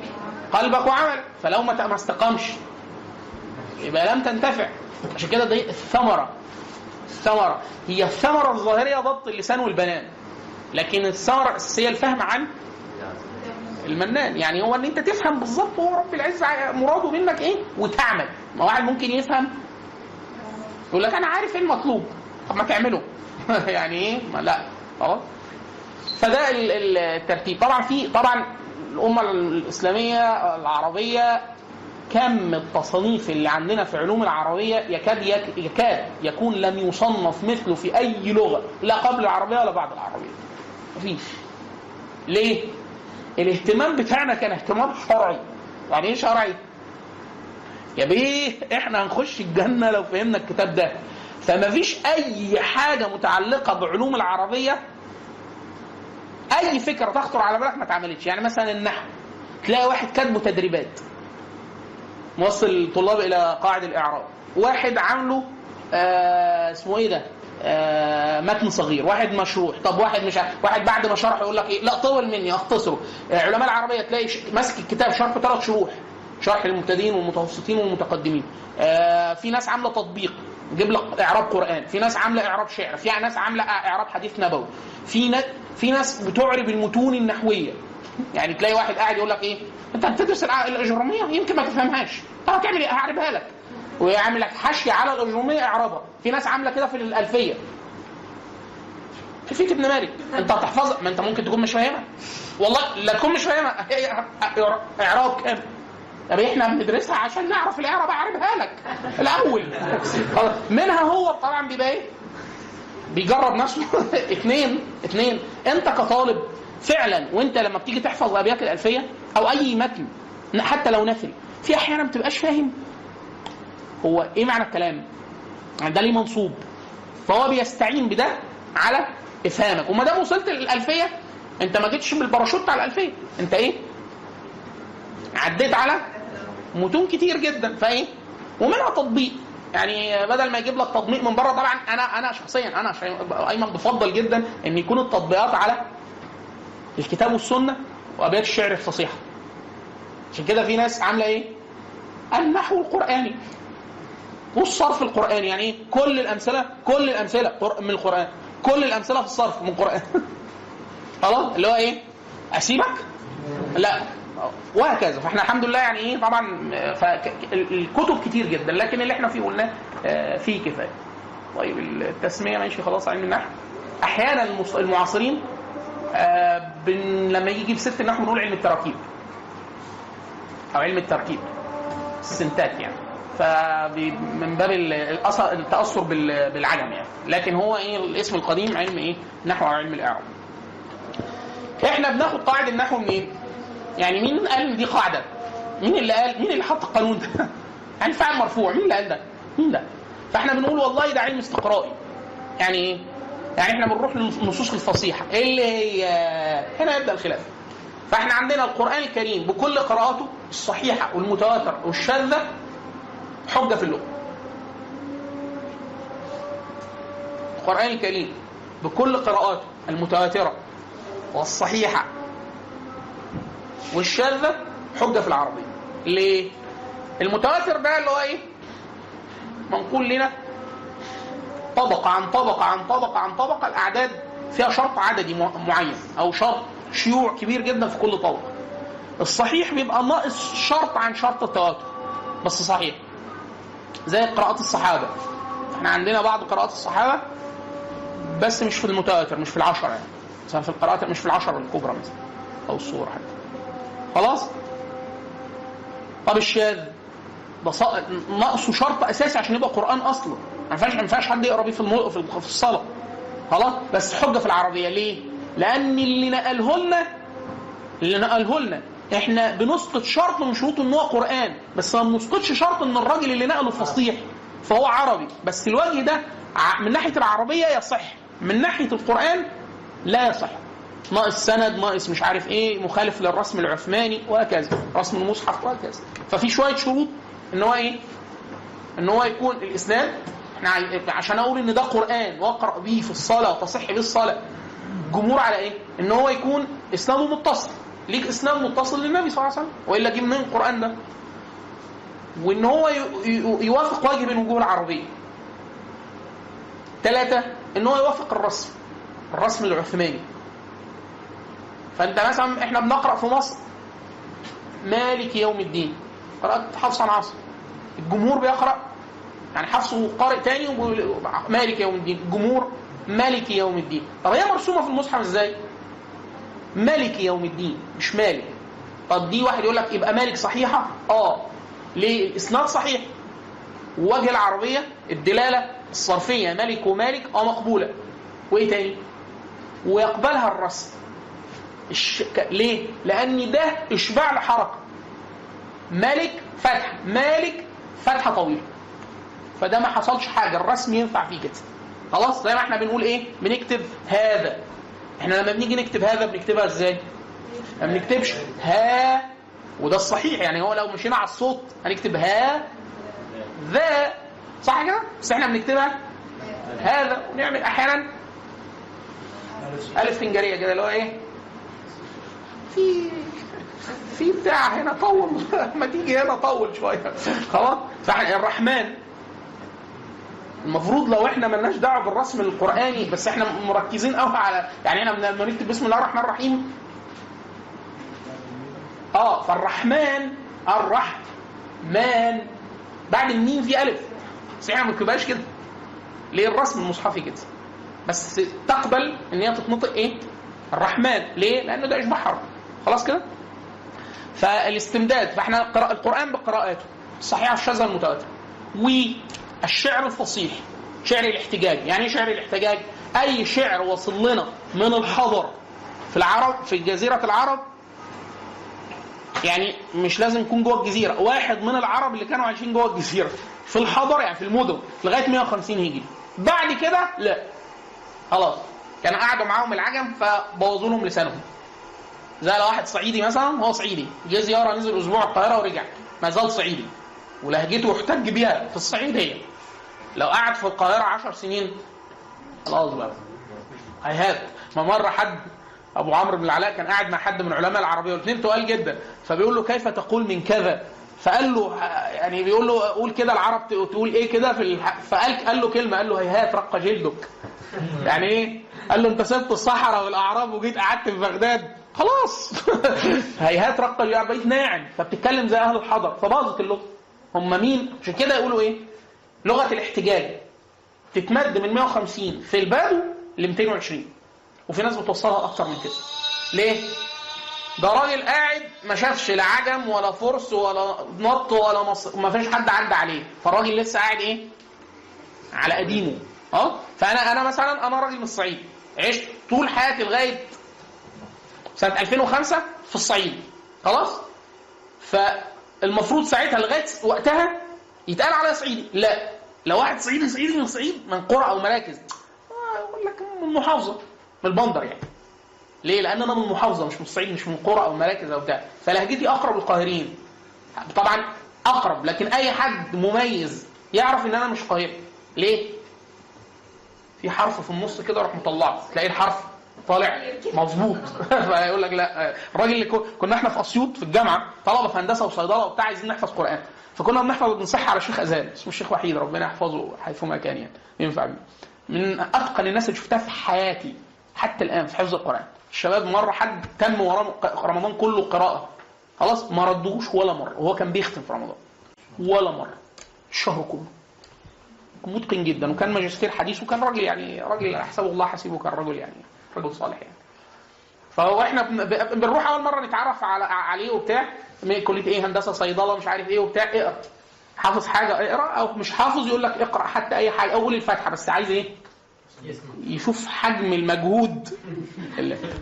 قلبك وعملك. فلو ما استقامش يبقى لم تنتفع. عشان كده دي الثمرة. الثمرة. هي الثمرة الظاهريه ضبط اللسان والبنان. لكن الثمرة الاساسيه الفهم عن المنان. يعني هو إن أنت تفهم بالظبط هو رب العزة ع- مراده منك إيه؟ وتعمل. ما واحد ممكن يفهم. يقول لك أنا عارف إيه المطلوب. طب ما تعمله. يعني إيه؟ لا. خلاص. فده ال- ال- الترتيب. طبعا في طبعا الأمة الإسلامية العربية كم التصانيف اللي عندنا في علوم العربية يكاد يك- يكاد يكون لم يصنف مثله في أي لغة لا قبل العربية ولا بعد العربية. مفيش. ليه؟ الاهتمام بتاعنا كان اهتمام شرعي. يعني إيه شرعي؟ يا بيه إحنا هنخش الجنة لو فهمنا الكتاب ده. فما فيش أي حاجة متعلقة بعلوم العربية أي فكرة تخطر على بالك ما اتعملتش. يعني مثلا النحو تلاقي واحد كاتبه تدريبات. موصل الطلاب إلى قاعد الإعراب. واحد عامله آه اسمه إيه ده؟ آه متن صغير واحد مشروح. طب واحد مش عارف واحد بعد ما شرح يقول لك إيه؟ لا طول مني أختصره. آه علماء العربية تلاقي ماسك الكتاب شرح ثلاث شروح. شرح المبتدئين والمتوسطين والمتقدمين. آه في ناس عاملة تطبيق يجيب لك إعراب قرآن. في ناس عاملة إعراب شعر. في ناس عاملة إعراب حديث نبوي. في ناس في ناس بتعرب المتون النحوية. يعني تلاقي واحد قاعد يقول لك إيه؟ أنت بتدرس الاجراميه يمكن ما تفهمهاش. طب هتعمل إيه هعربها لك. ويعمل لك حشي على الاجراميه إعرابها. في ناس عاملة كده في الألفية. كيفيه ابن مالك. أنت هتحفظها. ما أنت ممكن تكون مش فاهمها. والله لا تكون مش فاهمها. إعراب كامل. طب إحنا بندرسها عشان نعرف الإعراب. اعربها لك. الأول. منها هو طبعا بيبقى إيه؟ بيجرب نفسه. اثنين اثنين أنت كطالب فعلا وأنت لما بتيجي تحفظ أبيات الألفية أو أي متن حتى لو نثري في أحيانا ما بتبقاش فاهم هو إيه معنى الكلام؟ ده ليه منصوب؟ فهو بيستعين بده على إفهامك. وما دام وصلت للألفية أنت ما جيتش بالباراشوت على الألفية. أنت إيه؟ عديت على متون كتير جدا. فإيه؟ ومنها تطبيق. يعني بدل ما يجيب لك تطبيق من بره طبعا أنا أنا شخصيا أنا أيمن بفضل جدا إن يكون التطبيقات على الكتاب والسنة وأبيات الشعر الفصيحة. عشان كده في ناس عاملة إيه؟ النحو القرآني. والصرف القراني يعني إيه؟ كل الأمثلة كل الأمثلة من القرآن. كل الأمثلة في الصرف من القرآن. خلاص؟ اللي هو إيه؟ أسيبك؟ لا. وهكذا. فإحنا الحمد لله يعني إيه؟ طبعا فالكتب كتير جدا لكن اللي إحنا فيه قلناه آه، فيه كفاية. طيب التسمية ماشي خلاص علم النحو. أحيانا المعاصرين آه، لما يجي في ست النحو بنقول علم التراكيب. أو علم التركيب السنتات يعني. فمن باب التأثر بال- بالعجم يعني. لكن هو إيه الاسم القديم علم إيه؟ نحو أو علم الإعراب. إحنا بناخد قاعدة النحو منين؟ يعني مين قال إن دي قاعدة؟ مين اللي قال؟ مين اللي حط القانون ده؟ يعني فعل مرفوع. مين اللي قال ده؟ مين ده؟ فإحنا بنقول والله ده علم استقرائي. يعني إيه؟ يعني إحنا بنروح للنصوص الفصيحة. اللي هي؟ هنا يبدأ الخلاف. فاحنا عندنا القرآن الكريم بكل قراءاته الصحيحة والمتواترة والشاذة حجة في اللغة القرآن الكريم بكل قراءاته المتواترة والصحيحة والشاذة حجة في العربية. ليه؟ المتواتر ده اللي هو إيه؟ منقول لنا طبقة عن طبقة عن طبقة عن طبقة الأعداد فيها شرط عددي مع- معين أو شرط. شيوع كبير جدا في كل طبقة. الصحيح بيبقى ناقص شرط عن شرط التواتر بس صحيح. زي قراءات الصحابة. إحنا عندنا بعض قراءات الصحابة بس مش في المتواتر مش في العشرة يعني. مثلا في القراءات مش في العشرة الكبرى مثلا أو الصورة حتى. خلاص؟ طب الشاذ؟ ده ناقصه شرط أساسي عشان يبقى قرآن أصلا. ما ينفعش ما ينفعش حد يقرأ بيه في. في ال- في الصلاة. خلاص؟ بس حجة في العربية. ليه؟ لأن اللي نقله لنا اللي نقله لنا إحنا بنسقط شرط من شروط إن هو قرآن بس ما بنسقطش شرط إن الراجل اللي نقله فصيح فهو عربي. بس الوجه ده من ناحية العربية يصح من ناحية القرآن لا يصح. ناقص سند ناقص مش عارف إيه مخالف للرسم العثماني وهكذا رسم المصحف وهكذا. ففي شوية شروط إن هو إيه؟ إن هو يكون الإسناد. إحنا عشان أقول إن ده قرآن وأقرأ بيه في الصلاة وتصح بيه الصلاة. الجمهور على إيه؟ إن هو يكون إسناده متصل. ليك إسناد متصل للنبي صلى الله عليه وسلم وإلا جه منين القرآن ده؟ وإن هو يوافق وجه من وجوه العربية. ثلاثة إن هو يوافق الرسم الرسم العثماني. فأنت مثلا إحنا بنقرأ في مصر مالك يوم الدين. قرأت حفص عن عاصم الجمهور بيقرأ يعني حفص قارئ تاني مالك يوم الدين. الجمهور مالك يوم الدين. طب هي مرسومة في المصحف إزاي؟ مالك يوم الدين مش مالك. طب دي واحد يقول لك يبقى مالك صحيحة؟ آه. ليه؟ الاسناد صحيح. ووجه العربية الدلالة الصرفية مالك ومالك آه مقبولة. وإيه تاني؟ ويقبلها الرسم الش... ليه؟ لأن ده إشباع لحركة. مالك فتحة مالك فتحة طويلة فده ما حصلش حاجة الرسم ينفع فيه كده. خلاص زي ما إحنا بنقول إيه؟ بنكتب هذا. إحنا لما بنيجي نكتب هذا بنكتبها إزاي؟ ما بنكتبش ها وده الصحيح يعني هو لو مشينا على الصوت هنكتب ها ذا. صح كده؟ بس إحنا بنكتبها هذا. ونعمل أحيانا ألف فنجريه كده اللي هو إيه؟ في في بتاع هنا طول. ما تيجي هنا طول شوية. خلاص؟ فاحنا الرحمن. المفروض لو إحنا ملناش دعوة بالرسم القرآني بس إحنا مركزين قوي على يعني إحنا لما نكتب بسم الله الرحمن الرحيم. آه فالرحمن الرحمن. بعد الميم في ألف. بس إحنا ما بنكتبهاش كده. ليه؟ الرسم المصحفي كده. بس تقبل إن هي تتنطق إيه؟ الرحمن. ليه؟ لأنه ده اشباع حرف خلاص كده؟ فالاستمداد. فاحنا القرآن بقراءاته. الصحيحه الشاذه المتواتره والشعر الفصيح شعر الاحتجاج. يعني إيه شعر الاحتجاج؟ أي شعر وصل لنا من الحضر في العرب في جزيرة العرب يعني مش لازم يكون جوه الجزيرة واحد من العرب اللي كانوا عايشين جوه الجزيرة في الحضر يعني في المدن لغاية 150 هجري. بعد كده لا. خلاص. كانوا قعدوا معاهم العجم فبوظوا لهم لسانهم. زي لو واحد صعيدي مثلا هو صعيدي. جه زيارة نزل أسبوع القاهرة ورجع. ما زال صعيدي. ولهجته يحتج بيها في الصعيد هي. لو قعد في القاهرة 10 سنين خلاص بقى هيهات ما مره حد أبو عمرو بن العلاء كان قاعد مع حد من علماء العربية والاثنين تقال جدا. فبيقول له كيف تقول من كذا؟ فقال له يعني بيقول له قول كده العرب تقول إيه كده في الح... فقال قال له كلمة قال له هيهات رق جلدك. يعني إيه؟ قال له أنت سبت الصحراء والأعراب وجيت قعدت في بغداد. خلاص. هيهات رق جلدك. بقيت ناعم. فبتتكلم زي أهل الحضر. فباظت اللغة. هم مين؟ عشان كده يقولوا إيه؟ لغة الاحتجاج تتمد من 150 في البدو ل 220 وفي ناس بتوصلها أكتر من كده. ليه؟ ده راجل قاعد ما شافش لا عجم ولا فرس ولا نط ولا مصر ما فيش حد عدى عليه. فالراجل لسه قاعد إيه؟ على قديمه. أه؟ فأنا أنا مثلا أنا راجل من الصعيد. عشت طول حياتي لغاية سنة 2005 في الصعيد. خلاص؟ فالمفروض ساعتها لغاية وقتها يتقال عليا صعيدي. لا. لو واحد صعيدي صعيدي من صعيد من قرى أو مراكز. آه، يقول لك من محافظة من البندر يعني. ليه؟ لأن أنا من محافظة مش من الصعيد مش من قرى أو مراكز أو بتاع. فلهجتي أقرب للقاهريين طبعا أقرب لكن أي حد مميز يعرف إن أنا مش قاهري. ليه؟ في حرف في النص كده أروح مطلعه تلاقي الحرف طالع مظبوط. فيقول لك لا. الراجل اللي كنا إحنا في أسيوط في الجامعة طلبة في هندسة وصيدلة وبتاع عايزين نحفظ قرآن. فكنا بنحفظ بنصح على شيخ اذان اسمه الشيخ وحيد ربنا يحفظه حيثما كان يعني ينفع بيه. من أتقن الناس اللي شفتها في حياتي حتى الآن في حفظ القرآن. الشباب مرة حد تم وراه رمضان كله قراءة. خلاص ما ردوش ولا مرة. وهو كان بيختم في رمضان. ولا مرة. الشهر كله. متقن جدا. وكان ماجستير حديث وكان راجل يعني راجل احسبه الله حسيبه كان رجل يعني رجل صالح يعني. فهو إحنا بنروح اول مرة نتعرف على عليه وبتاع كليه إيه هندسة صيدلة مش عارف إيه وبتاع اقرأ. حافظ حاجة اقرأ أو مش حافظ يقول لك اقرأ حتى أي حاجة أو قول الفاتحة بس عايز إيه؟ يشوف حجم المجهود.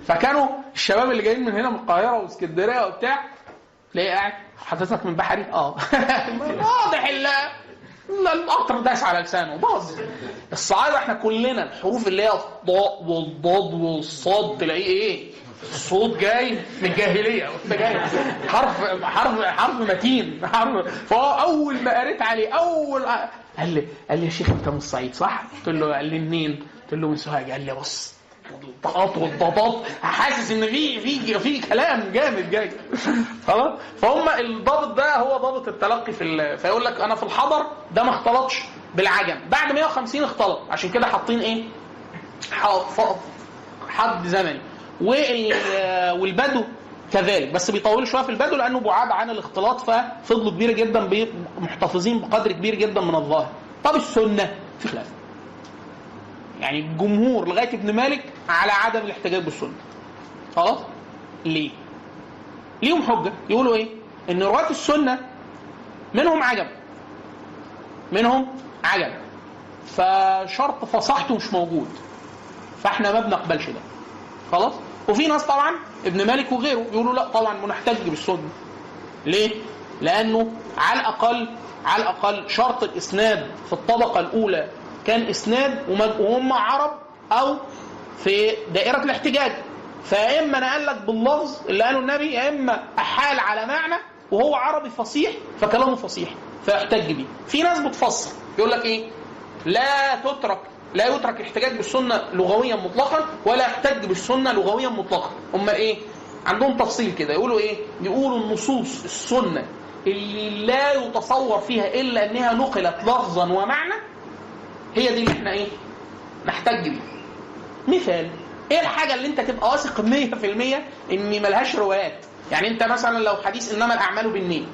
فكانوا الشباب اللي جايين من هنا من القاهرة واسكندرية وبتاع تلاقيه قاعد حضرتك من بحري؟ آه. واضح القطر داس على لسانه. باظ. الصعايدة إحنا كلنا الحروف اللي هي الضاء والضاد والصاد تلاقيه إيه؟ الصوت جاي من الجاهلية. جاي. حرف حرف حرف متين. حرف. فهو أول ما قريت عليه أول قال لي قال لي يا شيخ أنت من الصعيد صح؟ قلت له قال لي منين؟ قلت له من سوهاج. قال لي بص الطاقات والضادات حاسس إن في في في كلام جامد جاي. خلاص؟ فهم الضابط ده هو ضابط التلقي في. فيقول لك أنا في الحضر ده ما اختلطش بالعجم. بعد 150 اختلط. عشان كده حاطين إيه؟ حد زمني. وال... والبدو كذلك. بس بيطولوا شوية في البدو لأنه بعاد عن الاختلاط ففضلوا كبيره جدا محتفظين بقدر كبير جدا من الظاهر. طب السنة؟ في خلاف. يعني الجمهور لغاية ابن مالك على عدم الاحتجاج بالسنة. خلاص؟ ليه؟ ليهم حجة. يقولوا إيه؟ إن رواة السنة منهم عجب. منهم عجب. فشرط فصحته مش موجود. فإحنا ما بنقبلش ده. خلاص؟ وفي ناس طبعا ابن مالك وغيره يقولوا لا طبعا بنحتج بالسنة. ليه؟ لأنه على الأقل على الأقل شرط الإسناد في الطبقة الأولى كان إسناد وهم عرب أو في دائرة الاحتجاج. فيا اما نقل لك باللفظ اللي قاله النبي يا اما أحال على معنى وهو عربي فصيح فكلامه فصيح فيحتج بيه. في ناس بتفسر يقول لك إيه؟ لا تترك لا يترك الاحتجاج بالسنة لغويا مطلقا ولا يحتج بالسنة لغويا مطلقا. امال إيه؟ عندهم تفصيل كده. يقولوا إيه؟ يقولوا النصوص السنة اللي لا يتصور فيها إلا إنها نقلت لفظا ومعنى هي دي اللي إحنا إيه نحتج بيها. مثال إيه الحاجة اللي انت تبقى واثق 100% ان ملهاش روايات؟ يعني انت مثلا لو حديث إنما الأعمال بالنية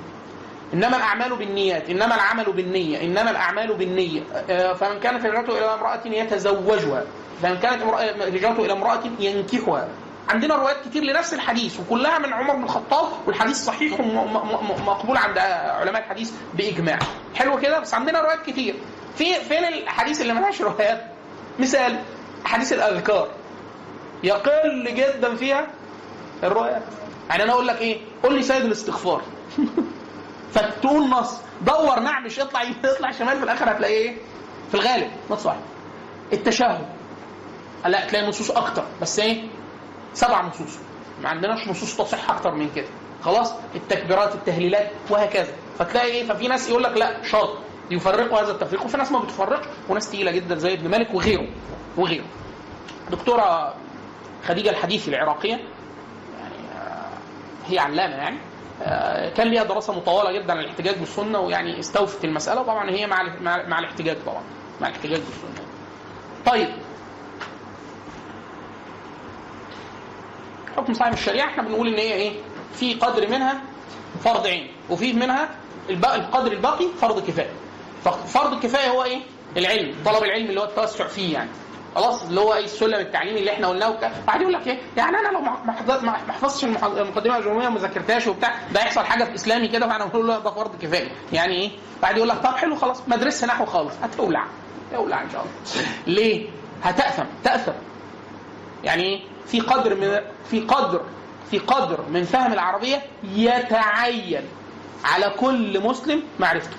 إنما الأعمال بالنيات إنما العمل بالنية إنما الأعمال بالنية آه، فمن كانت هجرته إلى امرأة يتزوجها فمن كانت هجرته إلى امرأة ينكحها. عندنا روايات كتير لنفس الحديث وكلها من عمر بن الخطاب والحديث صحيح ومقبول عند علماء الحديث بإجماع. حلو كده؟ بس عندنا روايات كتير. في فين الحديث اللي ملهاش روايات؟ مثال حديث الأذكار. يقل جدا فيها الروايات. يعني أنا أقول لك إيه؟ قول لي سيد الاستغفار. فتقول نص. دور نعمش اطلع يمين اطلع شمال في الآخر هتلاقي إيه؟ في الغالب. نص واحد. التشهد. لا تلاقي نصوص أكتر. بس إيه؟ سبع نصوص. ما عندناش نصوص تصح أكتر من كده. خلاص؟ التكبيرات التهليلات وهكذا. فتلاقي إيه؟ ففي ناس يقول لك لا شرط يفرقوا هذا التفريق وفي ناس ما بتفرقش وناس تقيلة جدا زي ابن مالك وغيره وغيره. دكتورة خديجة الحديثي العراقية يعني آه، هي علامة يعني آه، كان ليها دراسة مطولة جدا عن الاحتجاج بالسنة ويعني استوفت المسألة طبعا هي مع مع الاحتجاج طبعا مع الاحتجاج بالسنة. طيب. حكم صاحب الشريعة إحنا بنقول إن هي إيه؟ في قدر منها فرض عين وفي منها القدر الباقي فرض كفاية. ففرض الكفايه هو إيه؟ العلم طلب العلم اللي هو التوسع فيه يعني. خلاص اللي هو إيه؟ السلم التعليمي اللي إحنا قلناه وبتاع بعد يقول لك إيه؟ يعني أنا لو ما حفظتش المقدمة الاجروميه وما ذاكرتهاش وبتاع ده هيحصل حاجة في إسلامي كده فأنا بقول له ده فرض كفاية. يعني إيه؟ بعد يقول لك طب حلو خلاص ما ادرسش نحو خالص. هتولع. تولع إن شاء الله. ليه؟ هتأثم. تأثم. يعني إيه؟ في قدر من في قدر في قدر من فهم العربية يتعين على كل مسلم معرفته.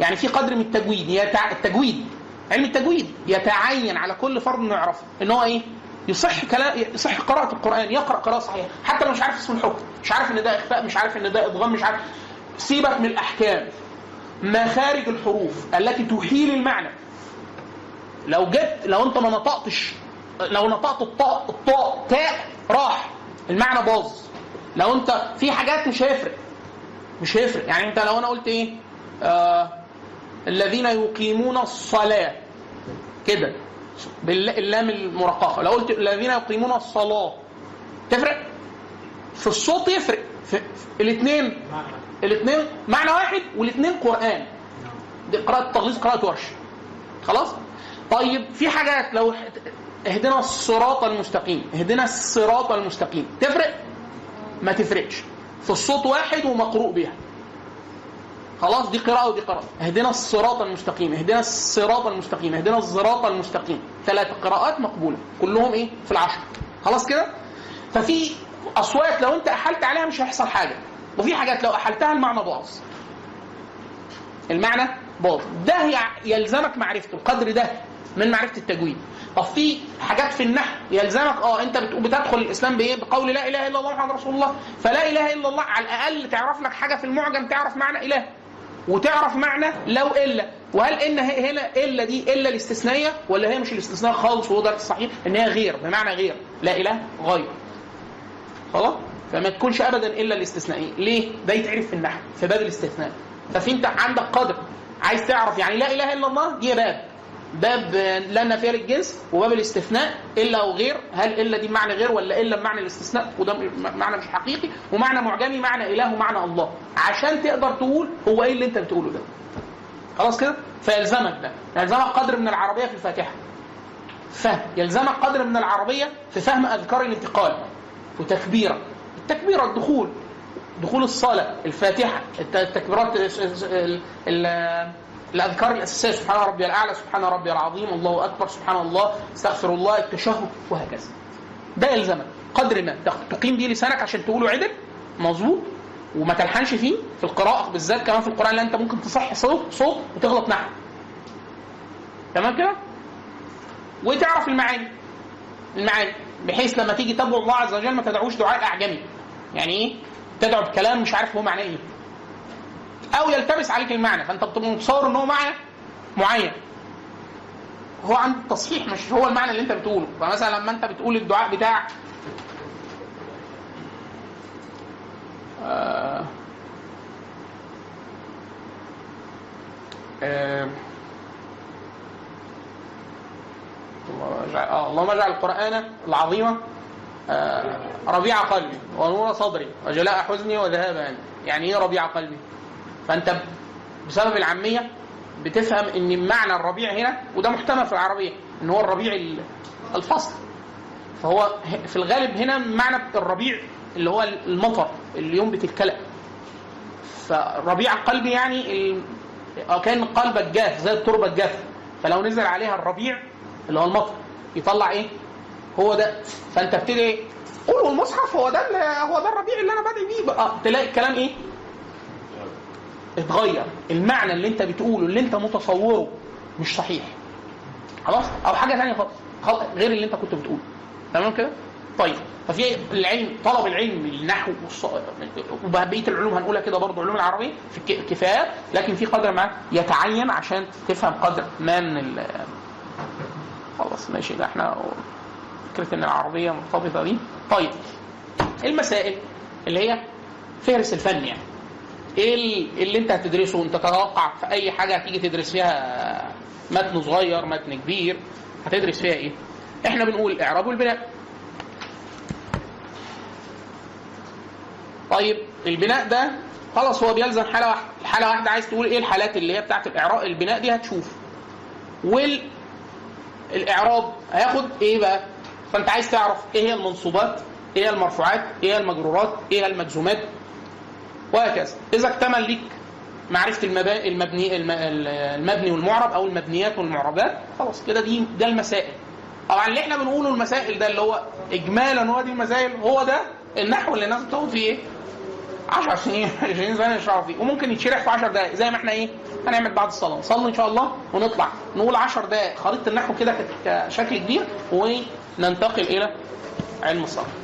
يعني في قدر من التجويد يتع... التجويد علم التجويد يتعين على كل فرد انه يعرفه إن هو إيه؟ يصح كلام يصح قراءة القرآن يقرأ قراءة صحيحة حتى لو مش عارف اسم الحكم مش عارف إن ده إخفاء مش عارف إن ده إدغام مش عارف سيبك من الأحكام. مخارج الحروف التي تحيل المعنى. لو جبت لو أنت ما نطقتش لو نطقت الطاء الطاء تاء راح المعنى باظ. لو أنت في حاجات مش هيفرق مش هيفرق. يعني أنت لو أنا قلت إيه؟ آه الذين يقيمون الصلاة. كده. باللام المرققة. لو قلت الذين يقيمون الصلاة تفرق؟ في الصوت يفرق. في, الاثنين الاثنين معنى واحد والاثنين قرآن. دي قراءة تغليظ قراءة ورش. خلاص؟ طيب في حاجات لو اهدنا الصراط المستقيم. اهدنا الصراط المستقيم. تفرق؟ ما تفرقش. في الصوت واحد ومقروء بها خلاص دي قراءة ودي قراءة. اهدنا الصراط المستقيم اهدنا الصراط المستقيم اهدنا الصراط المستقيم. ثلاث قراءات مقبولة كلهم إيه؟ في العشر. خلاص كده؟ ففي أصوات لو أنت أحلت عليها مش هيحصل حاجة. وفي حاجات لو أحلتها المعنى باظ. المعنى باظ. ده يلزمك معرفته القدر ده من معرفة التجويد. طب في حاجات في النحو يلزمك آه أنت بت- بتدخل الإسلام بإيه؟ بقول لا إله إلا الله محمد رسول الله. فلا إله إلا الله على الأقل تعرف لك حاجة في المعجم تعرف معنى إله. وتعرف معنى لو إلا. وهل إن هنا إلا دي إلا الاستثنائية؟ ولا هي مش الاستثناء خالص وهو ده الصحيح إن هي غير؟ بمعنى غير. لا إله غير. خلاص؟ فما تكونش ابدا إلا الاستثنائية. ليه؟ ده يتعرف في النحو في باب الاستثناء. ففي أنت عندك قدر. عايز تعرف يعني لا إله إلا الله؟ دي باب. باب لا نافيه للجنس وباب الاستثناء إلا وغير. هل إلا دي معنى غير ولا إلا بمعنى الاستثناء؟ وده معنى مش حقيقي. ومعنى معجمي معنى إله ومعنى الله. عشان تقدر تقول هو إيه اللي أنت بتقوله ده. خلاص كده؟ فيلزمك ده. يلزمك قدر من العربية في الفاتحة. فهم. يلزمك قدر من العربية في فهم أذكار الانتقال وتكبيره التكبيره الدخول. دخول الصلاة الفاتحة الت- التكبيرات ال- ال- الأذكار الأساسية سبحان ربي الأعلى سبحان ربي العظيم الله أكبر سبحان الله استغفر الله التشهد وهكذا. ده يلزمك قدر ما تق- تقيم بيه لسانك عشان تقوله عدل مظبوط وما تلحنش فيه في القراءة بالذات كمان في القرآن لأن أنت ممكن تصح صوت صوت وتغلط نحو. تمام كده؟ وتعرف المعاني. المعاني. بحيث لما تيجي تدعو الله عز وجل ما تدعوش دعاء أعجمي. يعني إيه؟ تدعو بكلام مش عارف هو معناه إيه. أو يلتبس عليك المعنى فأنت بتبقى متصور إن هو معنى معين. هو عند التصحيح مش هو المعنى اللي أنت بتقوله. فمثلا لما أنت بتقول الدعاء بتاع آه آه اللهم اجعل القرآن العظيم آه، ربيع قلبي ونور صدري وجلاء حزني وذهاب يعني إيه ربيع قلبي؟ فأنت بسبب العامية بتفهم إن معنى الربيع هنا وده محتمل في العربية إن هو الربيع ال- الفصل فهو في الغالب هنا معنى الربيع اللي هو المطر اللي ينبت الكلى فربيع قلبي يعني ال... كان قلبك جاف زي التربة الجاف فلو نزل عليها الربيع اللي هو المطر يطلع إيه؟ هو ده فأنت بتدعي إيه؟ قولوا المصحف هو ده هو ده الربيع اللي أنا بدعي بيه بقى تلاقي الكلام إيه؟ اتغير. المعنى اللي انت بتقوله اللي انت متصوره مش صحيح. خلاص؟ أو حاجة ثانية خالص. غير اللي انت كنت بتقوله. تمام كده؟ طيب ففي العلم طلب العلم النحو. وبقية العلوم هنقولها كده برضه علوم العربيه في كفايات لكن في قدر ما يتعين عشان تفهم قدر ما من ال... خلاص ماشي. ده إحنا فكرة إن العربية مرتبطة دي. طيب المسائل اللي هي فهرس الفن يعني. إيه ال- اللي انت هتدرسه؟ انت تتوقع في أي حاجة هتيجي تدرس فيها متن صغير متن كبير هتدرس فيها إيه؟ إحنا بنقول اعراب البناء طيب البناء ده خلاص هو بيلزم حالة واحدة. الحالة واحدة عايز تقول إيه الحالات اللي هي بتاعت الاعراب؟ البناء دي هتشوف. وال الاعراب هياخد إيه بقى؟ فانت عايز تعرف إيه هي المنصوبات إيه هي المرفوعات إيه هي المجرورات إيه هي المجزومات وهكذا. إذا اكتمل ليك المبا... المبني الم... المبني والمعرب أو المبنيات والمعربات خلاص كده دي ده المسائل. طبعا اللي إحنا بنقوله المسائل ده اللي هو اجمالا هو دي المسائل هو ده النحو اللي الناس بتاخد فيه إيه؟ 10 سنين 20 سنة يشرحوا فيه وممكن يتشرح في 10 دقائق زي ما إحنا إيه؟ هنعمل بعد الصلاة. نصلي إن شاء الله ونطلع. نقول 10 دقائق خريطة النحو كده كشكل كبير ننتقل إلى علم الصرف